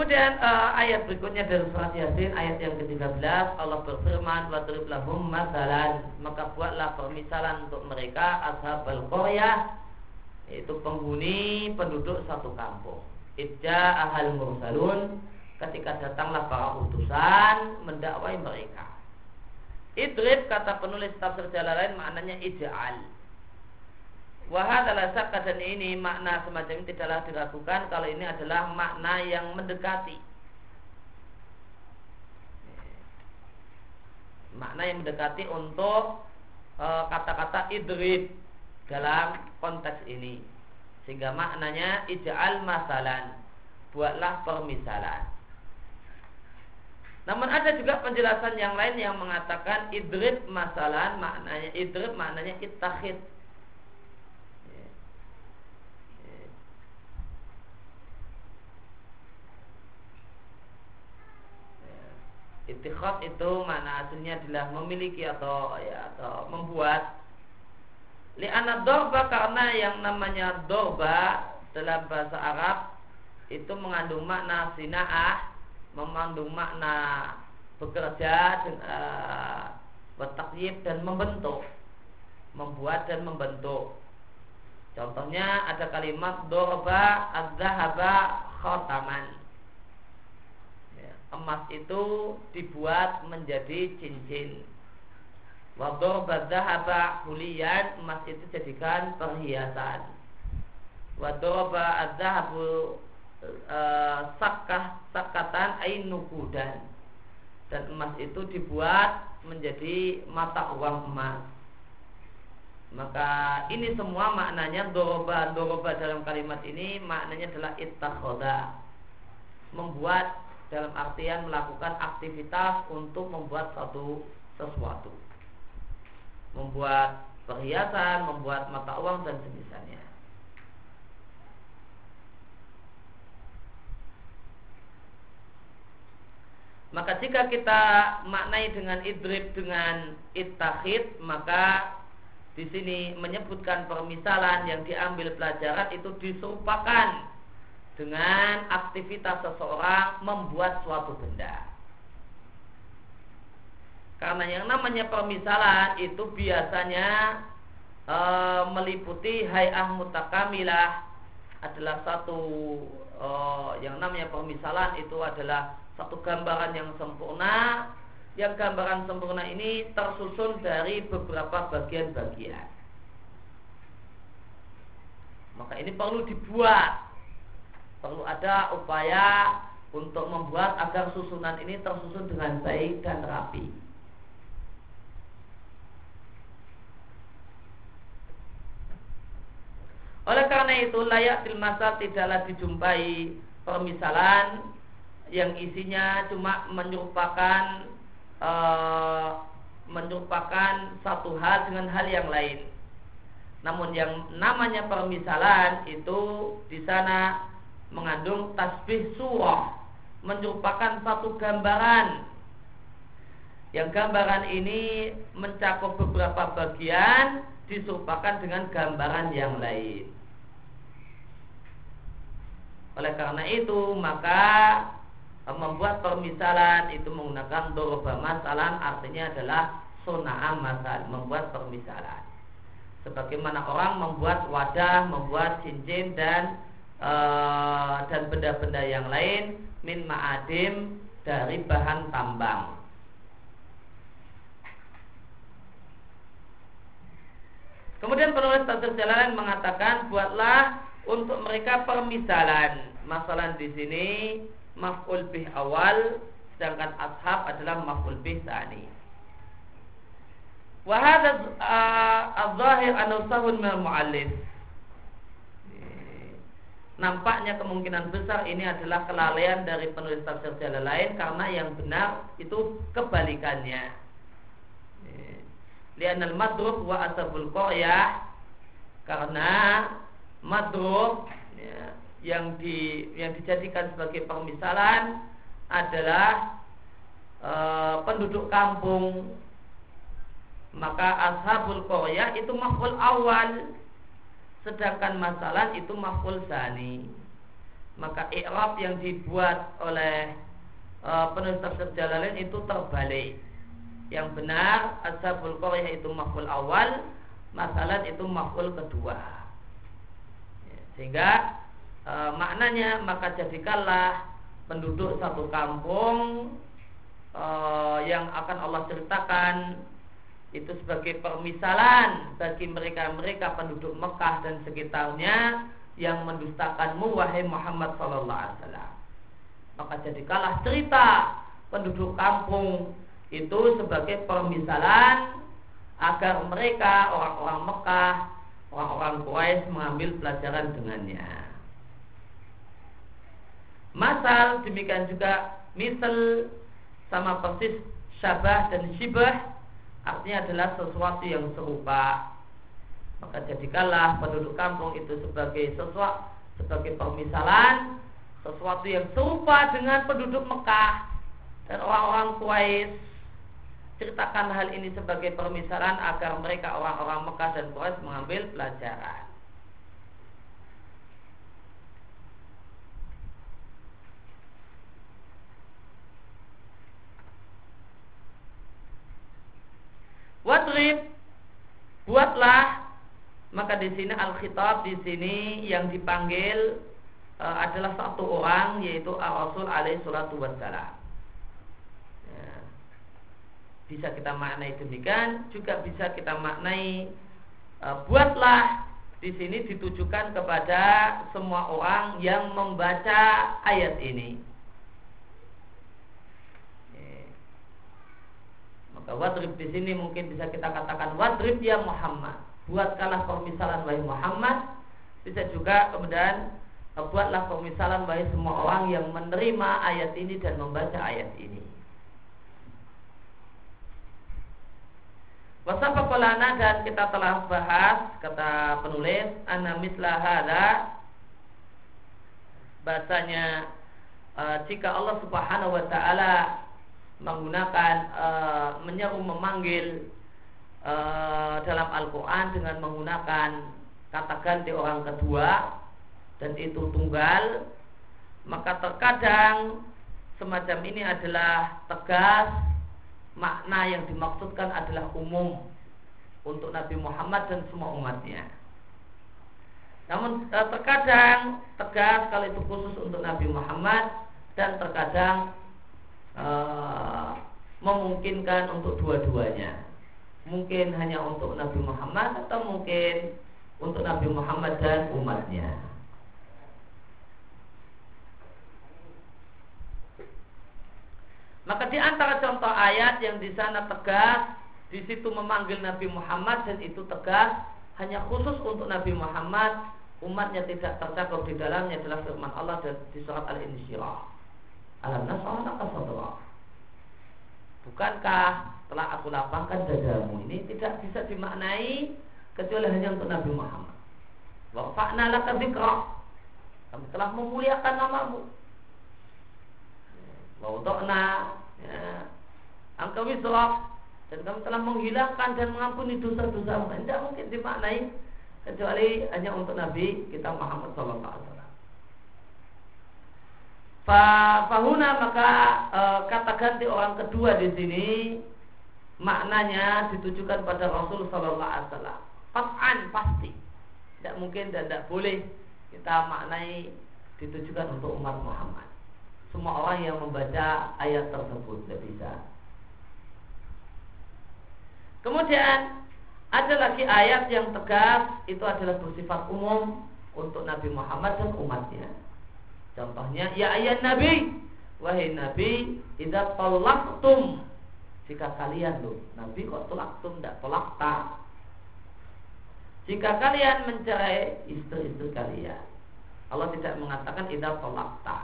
Kemudian uh, ayat berikutnya dari surat Yasin ayat yang ke-13 Allah berfirman wa lahum masalan maka buatlah permisalan untuk mereka ashabal qaryah yaitu penghuni penduduk satu kampung. Idja ahal mursalun ketika datanglah para utusan mendakwai mereka. Idrib kata penulis tafsir jalan lain maknanya ija'al Wahad adalah dan ini makna semacam ini tidaklah diragukan kalau ini adalah makna yang mendekati. Makna yang mendekati untuk e, kata-kata e, idrib dalam konteks ini. Sehingga maknanya ija'al masalan. Buatlah permisalan. Namun ada juga penjelasan yang lain yang mengatakan idrib masalan maknanya idrib maknanya ittakhid Itikhot itu mana aslinya adalah memiliki atau ya atau membuat. Li'anat dorba karena yang namanya dorba dalam bahasa Arab itu mengandung makna sina'ah, mengandung makna bekerja dan uh, dan membentuk, membuat dan membentuk. Contohnya ada kalimat dorba az-zahaba khotaman emas itu dibuat menjadi cincin. Wador badzahaba huliyan emas itu jadikan perhiasan. Wadoroba e, sakah sakatan ainukudan dan emas itu dibuat menjadi mata uang emas. Maka ini semua maknanya doroba doroba dalam kalimat ini maknanya adalah ittakhoda membuat dalam artian melakukan aktivitas untuk membuat satu sesuatu membuat perhiasan, membuat mata uang dan semisalnya. Maka jika kita maknai dengan idrib dengan ittakhid, maka di sini menyebutkan permisalan yang diambil pelajaran itu diserupakan dengan aktivitas seseorang membuat suatu benda. Karena yang namanya permisalan itu biasanya e, meliputi hayah mutakamilah adalah satu e, yang namanya permisalan itu adalah satu gambaran yang sempurna yang gambaran sempurna ini tersusun dari beberapa bagian-bagian. Maka ini perlu dibuat perlu ada upaya untuk membuat agar susunan ini tersusun dengan baik dan rapi. Oleh karena itu layak masa tidaklah dijumpai permisalan yang isinya cuma menyerupakan e, menyerupakan satu hal dengan hal yang lain. Namun yang namanya permisalan itu di sana mengandung tasbih surah menyerupakan satu gambaran yang gambaran ini mencakup beberapa bagian diserupakan dengan gambaran yang lain. Oleh karena itu maka membuat permisalan itu menggunakan doroba masalan artinya adalah sona'am masal membuat permisalan. Sebagaimana orang membuat wadah, membuat cincin dan Eh, dan benda-benda yang lain min ma'adim dari bahan tambang. Kemudian penulis tafsir Jalalain mengatakan buatlah untuk mereka permisalan. Masalah di sini maf'ul bih awal sedangkan ashab adalah maf'ul bih tani. Wa hadha uh, az-zahir anusahun min muallif nampaknya kemungkinan besar ini adalah kelalaian dari penulis tafsir jalan lain karena yang benar itu kebalikannya. Lianal madrub wa asabul qaryah karena madrub ya, yang di yang dijadikan sebagai permisalan adalah e, penduduk kampung maka ashabul qaryah itu maf'ul awal sedangkan masalah itu maf'ul sani maka i'rab yang dibuat oleh uh, penulis tafsir Jalalain itu terbalik. Yang benar ashabul qaryah itu maf'ul awal, masalah itu maf'ul kedua. Sehingga uh, maknanya maka jadikanlah penduduk satu kampung uh, yang akan Allah ceritakan itu sebagai permisalan bagi mereka-mereka penduduk Mekah dan sekitarnya yang mendustakanmu wahai Muhammad sallallahu alaihi wasallam. Maka jadikanlah cerita penduduk kampung itu sebagai permisalan agar mereka orang-orang Mekah, orang-orang Quraisy mengambil pelajaran dengannya. Masal demikian juga misal sama persis syabah dan syibah artinya adalah sesuatu yang serupa. Maka jadikanlah penduduk kampung itu sebagai sesuatu sebagai permisalan sesuatu yang serupa dengan penduduk Mekah. Dan orang-orang Quraisy ceritakan hal ini sebagai permisalan agar mereka orang-orang Mekah dan Quraisy mengambil pelajaran Wadrib buatlah maka di sini al khitab di sini yang dipanggil e, adalah satu orang yaitu al Rasul alaihi salatu wassalam. Ya. Bisa kita maknai demikian, juga bisa kita maknai e, buatlah di sini ditujukan kepada semua orang yang membaca ayat ini. Maka wadrib di sini mungkin bisa kita katakan wadrib ya Muhammad. Buatkanlah permisalan wahai Muhammad. Bisa juga kemudian eh, buatlah permisalan wahai semua orang yang menerima ayat ini dan membaca ayat ini. Wasafakolana dan kita telah bahas kata penulis anna mislah bahasanya uh, jika Allah Subhanahu wa taala menggunakan uh, menyeru memanggil uh, dalam Al-Quran dengan menggunakan kata ganti orang kedua dan itu tunggal. Maka terkadang semacam ini adalah tegas makna yang dimaksudkan adalah umum untuk Nabi Muhammad dan semua umatnya. Namun eh, terkadang tegas kalau itu khusus untuk Nabi Muhammad dan terkadang uh, memungkinkan untuk dua-duanya. Mungkin hanya untuk Nabi Muhammad atau mungkin untuk Nabi Muhammad dan umatnya. Maka di antara contoh ayat yang di sana tegas, di situ memanggil Nabi Muhammad dan itu tegas hanya khusus untuk Nabi Muhammad, umatnya tidak tercakup di dalamnya adalah firman Allah di surat Al-Insyirah. Alam nasrah sadra. Bukankah telah aku lapangkan dadamu ini tidak bisa dimaknai kecuali hanya untuk Nabi Muhammad. Wa fa'na laka dzikra. Kami telah memuliakan namamu. Wa wada'na ya, angka wisraf dan kami telah menghilangkan dan mengampuni dosa-dosa. Tidak mungkin dimaknai kecuali hanya untuk Nabi kita Muhammad sallallahu alaihi wasallam. Fahuna maka e, kata ganti orang kedua di sini maknanya ditujukan pada Rasul Sallallahu Alaihi Wasallam. Fat'an pasti tidak mungkin dan tidak boleh kita maknai ditujukan untuk umat Muhammad. Semua orang yang membaca ayat tersebut tidak bisa. Kemudian ada lagi ayat yang tegas itu adalah bersifat umum untuk Nabi Muhammad dan umatnya. Contohnya, ya ayat Nabi, wahai Nabi, idza talaqtum jika kalian loh, Nabi kok talaqtum tidak talaqta. Jika kalian mencerai istri-istri kalian, Allah tidak mengatakan idza talaqta.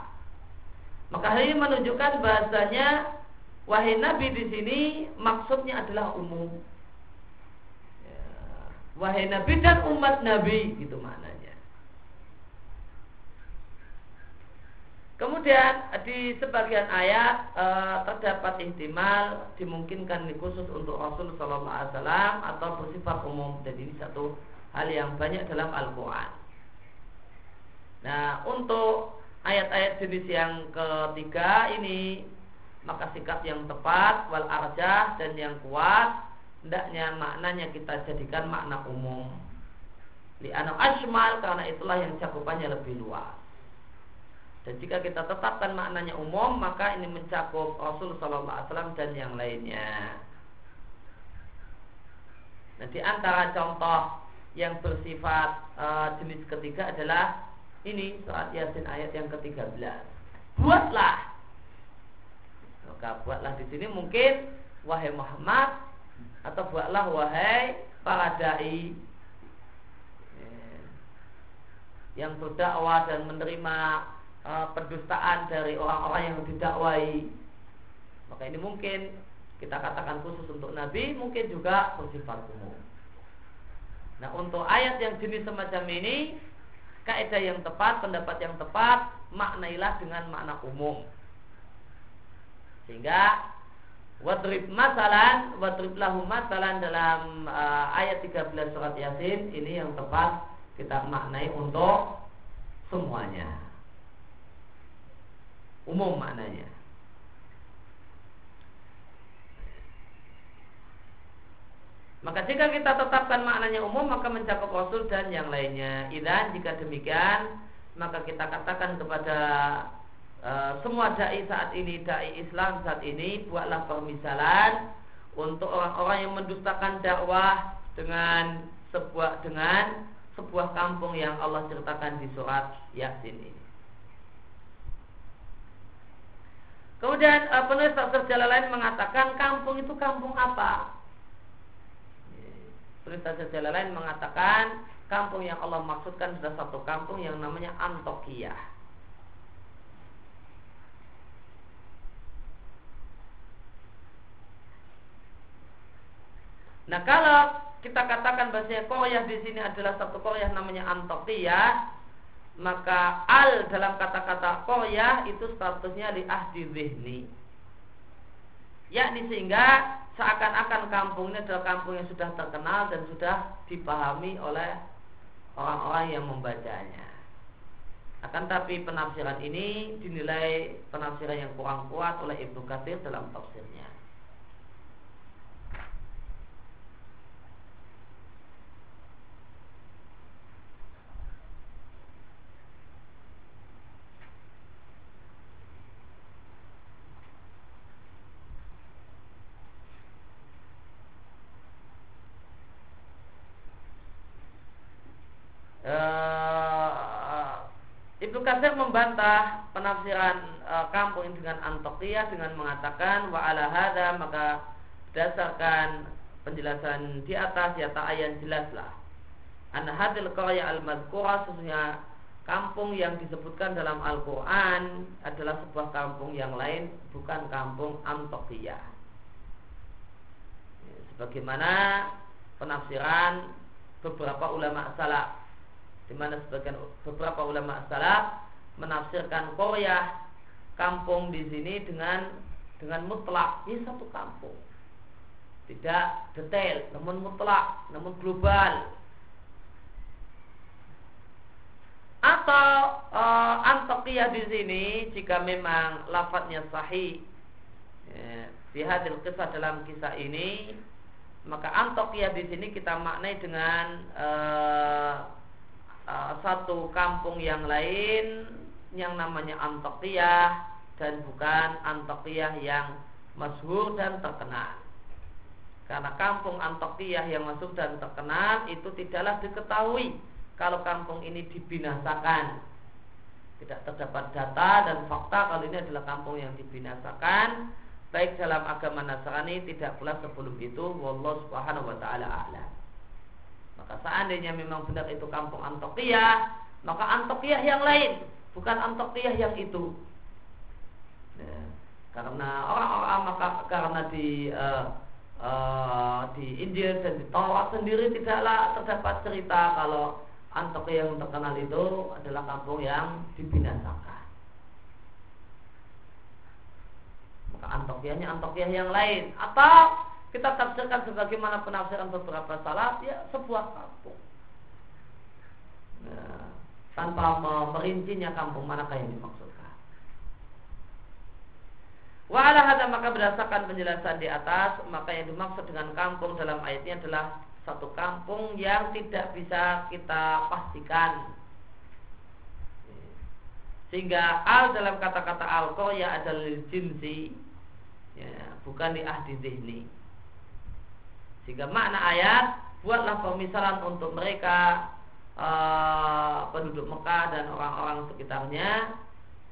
Maka hal ini menunjukkan bahasanya wahai Nabi di sini maksudnya adalah umum. Ya, wahai Nabi dan umat Nabi gitu mana? Kemudian di sebagian ayat e, terdapat ihtimal dimungkinkan khusus untuk Rasul Shallallahu Alaihi Wasallam atau bersifat umum. Jadi ini satu hal yang banyak dalam Al-Quran. Nah untuk ayat-ayat jenis yang ketiga ini maka sikap yang tepat wal arjah dan yang kuat hendaknya maknanya kita jadikan makna umum li'anu asmal karena itulah yang cakupannya lebih luas dan jika kita tetapkan maknanya umum maka ini mencakup Rasul Wasallam dan yang lainnya. Nah di antara contoh yang bersifat uh, jenis ketiga adalah ini surat Yasin ayat yang ke-13 buatlah. Maka buatlah di sini mungkin wahai Muhammad atau buatlah wahai para dai. Yang berdakwah dan menerima uh, pendustaan dari orang-orang yang didakwai. Maka ini mungkin kita katakan khusus untuk Nabi mungkin juga bersifat umum. Nah untuk ayat yang jenis semacam ini kaidah yang tepat pendapat yang tepat maknailah dengan makna umum. Sehingga wadrib masalan, wadrib lahu masalan dalam uh, ayat 13 surat Yasin ini yang tepat kita maknai untuk semuanya. Umum maknanya. Maka jika kita tetapkan maknanya umum maka mencakup Rasul dan yang lainnya. Dan jika demikian maka kita katakan kepada Eh, semua dai saat ini dai Islam saat ini buatlah permisalan untuk orang-orang yang mendustakan dakwah dengan sebuah dengan sebuah kampung yang Allah ceritakan di surat Yasin ini. Kemudian uh, penulis tafsir lain mengatakan kampung itu kampung apa? Penulis tafsir lain mengatakan kampung yang Allah maksudkan sudah satu kampung yang namanya Antokiyah. Nah kalau kita katakan bahasanya Korea di sini adalah satu Korea namanya Antokiyah, maka al dalam kata-kata Korea itu statusnya di ahdi zihni. Yakni sehingga seakan-akan kampung ini adalah kampung yang sudah terkenal dan sudah dipahami oleh orang-orang yang membacanya. Akan tapi penafsiran ini dinilai penafsiran yang kurang kuat oleh Ibnu Katsir dalam tafsirnya. Kasir membantah penafsiran e, kampung dengan Antokiyah dengan mengatakan wa ala hada maka berdasarkan penjelasan di atas ya ayat jelaslah an hadil qarya al madhkura sesungguhnya kampung yang disebutkan dalam Al-Qur'an adalah sebuah kampung yang lain bukan kampung Antokiyah sebagaimana penafsiran beberapa ulama salaf di mana sebagian beberapa ulama salaf menafsirkan Korea kampung di sini dengan dengan mutlak. Ini satu kampung. Tidak detail namun mutlak namun global. Atau e, Antokiyah di sini jika memang lafadznya sahih ya, di hadil kisah dalam kisah ini maka Antokiyah di sini kita maknai dengan e, uh, satu kampung yang lain yang namanya Antokiyah dan bukan Antokiyah yang masyhur dan terkenal. Karena kampung Antokiyah yang masuk dan terkenal itu tidaklah diketahui kalau kampung ini dibinasakan. Tidak terdapat data dan fakta kalau ini adalah kampung yang dibinasakan baik dalam agama Nasrani tidak pula sebelum itu wallahu subhanahu wa taala a'lam. Maka seandainya memang benar itu kampung Antokiyah, maka Antokiyah yang lain, bukan Antokiyah yang itu. Ya, karena orang-orang maka karena di uh, uh, di Injil dan di Taurat sendiri tidaklah terdapat cerita kalau Antokiyah yang terkenal itu adalah kampung yang dibinasakan. Maka Antokiyahnya Antokiyah yang lain atau kita tafsirkan sebagaimana penafsiran beberapa salaf ya sebuah kampung. Nah, tanpa merincinya kampung manakah yang dimaksudkan. Wa ala maka berdasarkan penjelasan di atas maka yang dimaksud dengan kampung dalam ayatnya adalah satu kampung yang tidak bisa kita pastikan sehingga al dalam kata-kata al ya adalah jinsi ya, bukan di ahdi zihni sehingga makna ayat buatlah pemisalan untuk mereka uh, penduduk Mekah dan orang-orang sekitarnya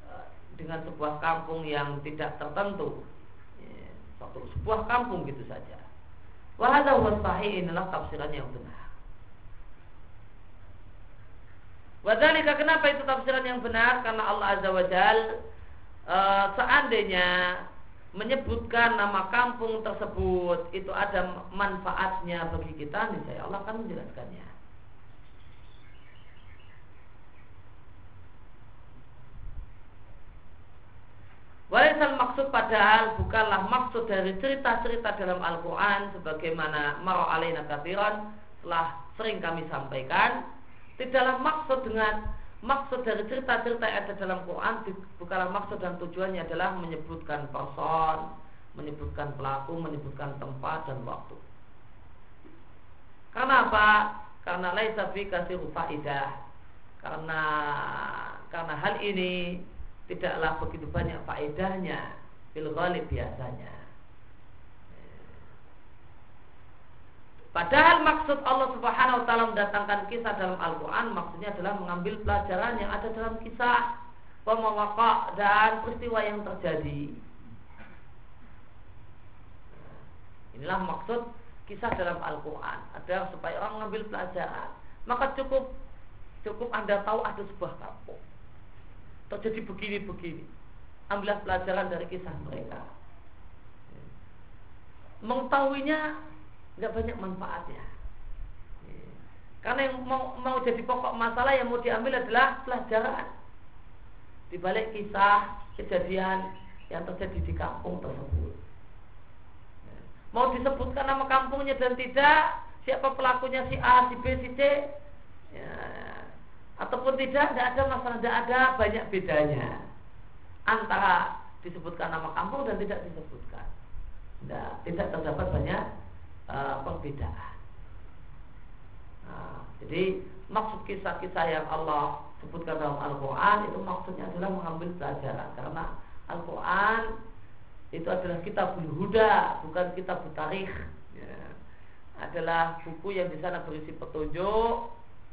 uh, dengan sebuah kampung yang tidak tertentu satu sebuah kampung gitu saja Wahada wa sahih inilah tafsiran yang benar. Wadhalika kenapa itu tafsiran yang benar? Karena Allah Azza wa Jal e, seandainya menyebutkan nama kampung tersebut itu ada manfaatnya bagi kita, saya Allah akan menjelaskannya. Warisan maksud padahal bukanlah maksud dari cerita-cerita dalam Al-Quran sebagaimana maro alaina kathiran telah sering kami sampaikan. Tidaklah maksud dengan maksud dari cerita-cerita yang ada dalam Quran bukanlah maksud dan tujuannya adalah menyebutkan person, menyebutkan pelaku, menyebutkan tempat dan waktu. Karena apa? Karena laisa fi kasih faidah. Karena karena hal ini tidaklah begitu banyak faedahnya bil biasanya. Padahal maksud Allah Subhanahu wa taala mendatangkan kisah dalam Al-Qur'an maksudnya adalah mengambil pelajaran yang ada dalam kisah pemawakak dan peristiwa yang terjadi. Inilah maksud kisah dalam Al-Quran adalah supaya orang mengambil pelajaran. Maka cukup cukup anda tahu ada sebuah kampung terjadi begini-begini. Ambillah pelajaran dari kisah mereka. Mengetahuinya nggak banyak manfaatnya. Karena yang mau, mau jadi pokok masalah yang mau diambil adalah pelajaran di balik kisah kejadian yang terjadi di kampung tersebut. Mau disebutkan nama kampungnya dan tidak, siapa pelakunya si A, si B, si C, ya, ataupun tidak, tidak ada masalah, tidak ada banyak bedanya antara disebutkan nama kampung dan tidak disebutkan. Tidak, tidak terdapat banyak uh, perbedaan. Nah, jadi maksud kisah-kisah yang Allah sebutkan dalam Al-Quran itu maksudnya adalah mengambil pelajaran karena Al-Quran itu adalah kitab huda bukan kitab tarikh ya. adalah buku yang di sana berisi petunjuk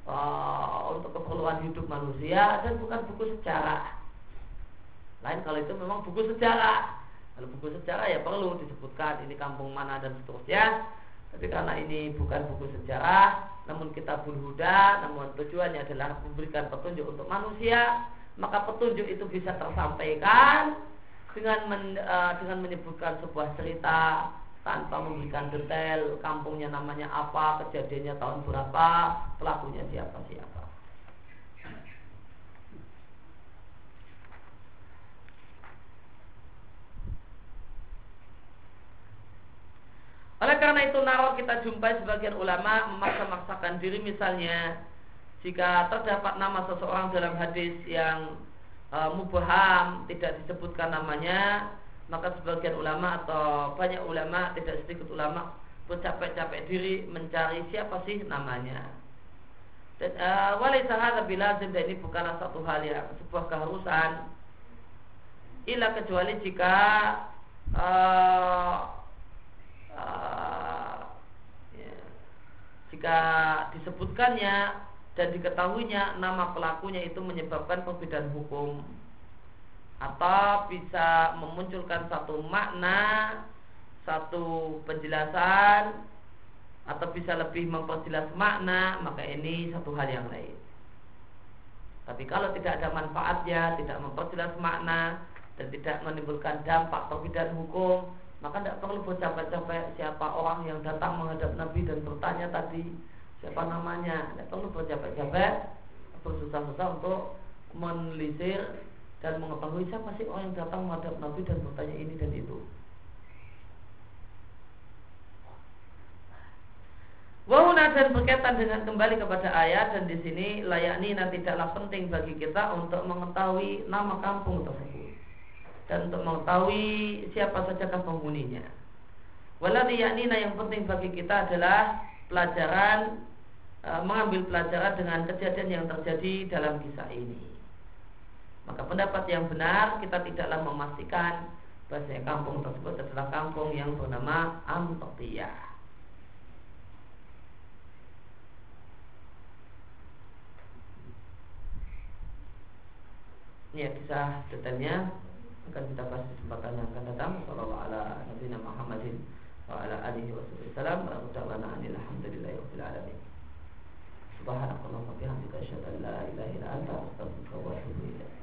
uh, untuk keperluan hidup manusia dan bukan buku sejarah. Lain kalau itu memang buku sejarah. Kalau buku sejarah ya perlu disebutkan ini kampung mana dan seterusnya. Tapi karena ini bukan buku sejarah, namun kita huda, namun tujuannya adalah memberikan petunjuk untuk manusia, maka petunjuk itu bisa tersampaikan dengan men, uh, dengan menyebutkan sebuah cerita tanpa memberikan detail kampungnya namanya apa, kejadiannya tahun berapa, pelakunya siapa siapa. Oleh karena itu naruh kita jumpai sebagian ulama memaksa-maksakan diri. Misalnya jika terdapat nama seseorang dalam hadis yang e, mubaham tidak disebutkan namanya maka sebagian ulama atau banyak ulama tidak sedikit ulama bercapek-capek diri mencari siapa sih namanya. Dan uh, walaysa hadza bilazim dan ini bukanlah satu hal yang sebuah keharusan. Ila kecuali jika uh, ya, jika disebutkannya dan diketahuinya nama pelakunya itu menyebabkan perbedaan hukum. Atau bisa memunculkan satu makna, satu penjelasan atau bisa lebih memperjelas makna, maka ini satu hal yang lain. Tapi kalau tidak ada manfaatnya, tidak memperjelas makna dan tidak menimbulkan dampak perbedaan hukum, maka tidak perlu bercapek-capek siapa orang yang datang menghadap Nabi dan bertanya tadi siapa namanya. Tidak perlu bercapek-capek, bersusah-susah untuk menelisir dan mengetahui siapa sih orang yang datang menghadap Nabi dan bertanya ini dan itu. Wahuna dan berkaitan dengan kembali kepada ayat dan di sini layakni nanti tidaklah penting bagi kita untuk mengetahui nama kampung tersebut dan untuk mengetahui siapa saja penghuninya. Walau yakni yang penting bagi kita adalah pelajaran e, mengambil pelajaran dengan kejadian yang terjadi dalam kisah ini. Maka pendapat yang benar kita tidaklah memastikan bahwa kampung tersebut adalah kampung yang bernama Antokiyah. ya kisah detailnya akan kita bahas di kesempatan yang akan datang. Sallallahu ala Nabi Muhammadin wa ala alihi wa sallam wa ta'ala alhamdulillahi rabbil alamin. Subhanakallah wa bihamdika asyhadu an la ilaha illa anta astaghfiruka wa atubu ilaik.